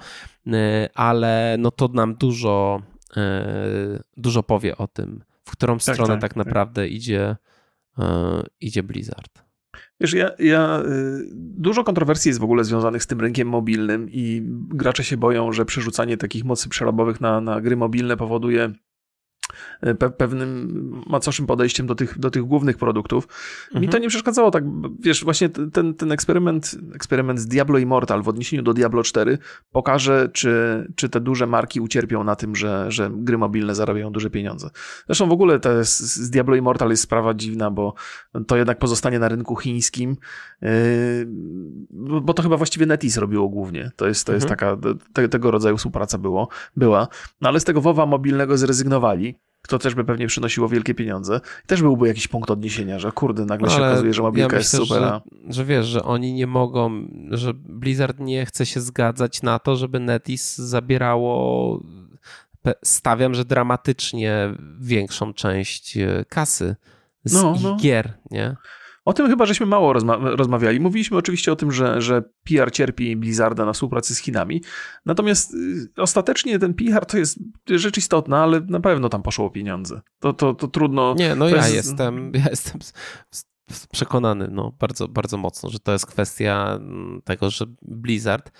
e, ale no to nam dużo, e, dużo powie o tym, w którą tak, stronę tak, tak naprawdę tak. idzie, e, idzie Blizzard. Wiesz, ja, ja, dużo kontrowersji jest w ogóle związanych z tym rynkiem mobilnym i gracze się boją, że przerzucanie takich mocy przerobowych na, na gry mobilne powoduje pe pewnym macoszym podejściem do tych, do tych głównych produktów. Mhm. Mi to nie przeszkadzało tak, wiesz, właśnie ten, ten eksperyment, eksperyment z Diablo Immortal w odniesieniu do Diablo 4 pokaże, czy, czy te duże marki ucierpią na tym, że, że gry mobilne zarabiają duże pieniądze. Zresztą w ogóle jest, z Diablo Immortal jest sprawa dziwna, bo to jednak pozostanie na rynku chińskim, yy, bo to chyba właściwie NetEase robiło głównie. To jest, to jest mhm. taka, te, tego rodzaju współpraca było, była. No ale z tego WoWa mobilnego zrezygnowali to też by pewnie przynosiło wielkie pieniądze. I też byłby jakiś punkt odniesienia, że kurde, nagle się okazuje, że mobilka ja jest super. Że, że wiesz, że oni nie mogą, że Blizzard nie chce się zgadzać na to, żeby Netis zabierało stawiam, że dramatycznie większą część e, kasy z no, no. gier, nie? O tym chyba żeśmy mało rozma rozmawiali. Mówiliśmy oczywiście o tym, że, że PR cierpi Blizzarda na współpracy z Chinami. Natomiast y, ostatecznie ten PR to jest rzecz istotna, ale na pewno tam poszło pieniądze. To, to, to trudno. Nie, no ja jest... jestem, ja jestem przekonany no, bardzo, bardzo mocno, że to jest kwestia mm, tego, że Blizzard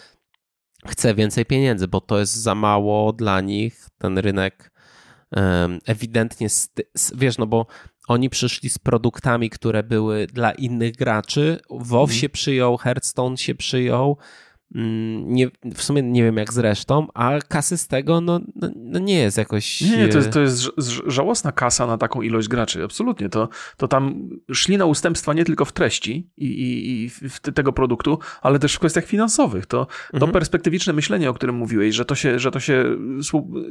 chce więcej pieniędzy, bo to jest za mało dla nich. Ten rynek ewidentnie, wiesz, no bo oni przyszli z produktami, które były dla innych graczy. WoW mhm. się przyjął, Hearthstone się przyjął, nie, w sumie nie wiem jak zresztą, a kasy z tego no, no, no nie jest jakoś... Nie, to, jest, to jest żałosna kasa na taką ilość graczy, absolutnie. To, to tam szli na ustępstwa nie tylko w treści i, i, i w tego produktu, ale też w kwestiach finansowych. To, to mhm. perspektywiczne myślenie, o którym mówiłeś, że to, się, że to się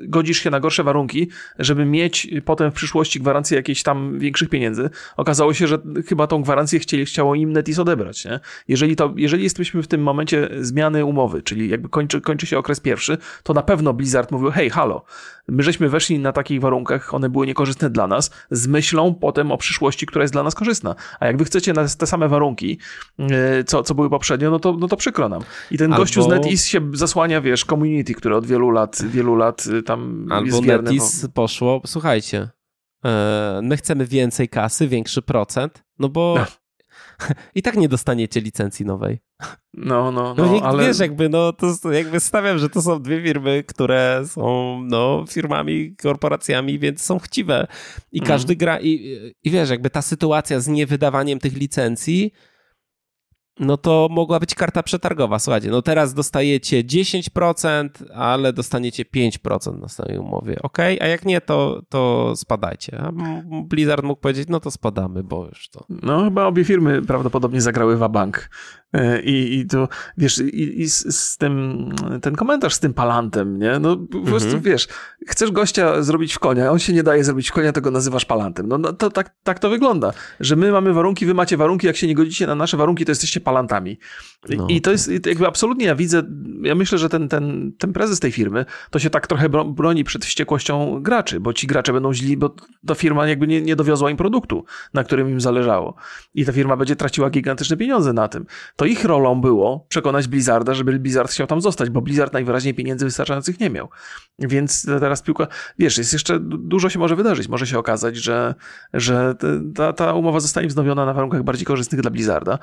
godzisz się na gorsze warunki, żeby mieć potem w przyszłości gwarancję jakichś tam większych pieniędzy. Okazało się, że chyba tą gwarancję chcieli, chciało im Netis odebrać. Nie? Jeżeli, to, jeżeli jesteśmy w tym momencie zmiany zmiany umowy, czyli jakby kończy, kończy się okres pierwszy, to na pewno Blizzard mówił, hej, halo, my żeśmy weszli na takich warunkach, one były niekorzystne dla nas, z myślą potem o przyszłości, która jest dla nas korzystna. A jak wy chcecie na te same warunki, e, co, co były poprzednio, no to, no to przykro nam. I ten Albo... gościu z NetEase się zasłania, wiesz, community, które od wielu lat, wielu lat y, tam Albo jest. NetEase poszło, słuchajcie, e, my chcemy więcej kasy, większy procent, no bo. i tak nie dostaniecie licencji nowej. No, no, no, no ale... Wiesz, jakby, no, to jakby stawiam, że to są dwie firmy, które są, no, firmami, korporacjami, więc są chciwe i mhm. każdy gra i, i wiesz, jakby ta sytuacja z niewydawaniem tych licencji no to mogła być karta przetargowa. Słuchajcie, no teraz dostajecie 10%, ale dostaniecie 5% na samej umowie. Ok, a jak nie, to, to spadajcie. A Blizzard mógł powiedzieć, no to spadamy, bo już to. No chyba obie firmy prawdopodobnie zagrały wabank E, I, i to, wiesz, i, i z, z, tym, ten komentarz z tym palantem, nie? No po prostu, mhm. wiesz, chcesz gościa zrobić w konia, on się nie daje zrobić w konia, to go nazywasz palantem. No, no to tak, tak to wygląda, że my mamy warunki, wy macie warunki, jak się nie godzicie na nasze warunki, to jesteście palantami. No. I to jest jakby absolutnie, ja widzę, ja myślę, że ten, ten, ten prezes tej firmy, to się tak trochę broni przed wściekłością graczy, bo ci gracze będą źli, bo ta firma jakby nie, nie dowiozła im produktu, na którym im zależało. I ta firma będzie traciła gigantyczne pieniądze na tym. To ich rolą było przekonać Blizzarda, żeby Blizzard chciał tam zostać, bo Blizzard najwyraźniej pieniędzy wystarczających nie miał. Więc teraz piłka, wiesz, jest jeszcze dużo się może wydarzyć. Może się okazać, że, że ta, ta umowa zostanie wznowiona na warunkach bardziej korzystnych dla Blizzarda.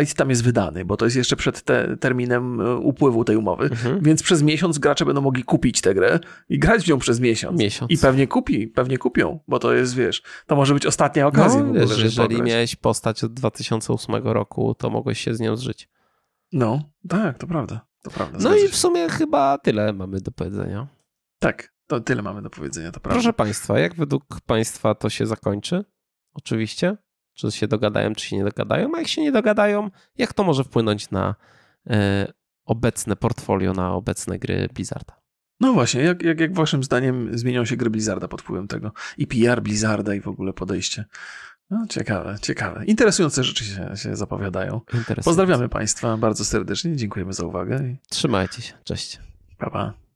Dragonflight tam jest wydany, bo to jest jeszcze przed te, terminem e, upływu tej umowy, mhm. więc przez miesiąc gracze będą mogli kupić tę grę i grać w nią przez miesiąc. miesiąc. I pewnie kupi, pewnie kupią, bo to jest, wiesz, to może być ostatnia okazja no, wiesz, Jeżeli pograć. miałeś postać od 2008 roku, to mogłeś się z nią zżyć. No, tak, to prawda. To prawda no i w sumie chyba tyle mamy do powiedzenia. Tak, to tyle mamy do powiedzenia, to prawda. Proszę Państwa, jak według Państwa to się zakończy? Oczywiście. Czy się dogadają, czy się nie dogadają? A jak się nie dogadają, jak to może wpłynąć na e, obecne portfolio, na obecne gry Blizzarda? No właśnie, jak, jak, jak waszym zdaniem zmienią się gry Blizzarda pod wpływem tego? I PR Blizzarda i w ogóle podejście. No, ciekawe, ciekawe. Interesujące rzeczy się, się zapowiadają. Pozdrawiamy Państwa bardzo serdecznie, dziękujemy za uwagę. Trzymajcie się, cześć. Pa, pa.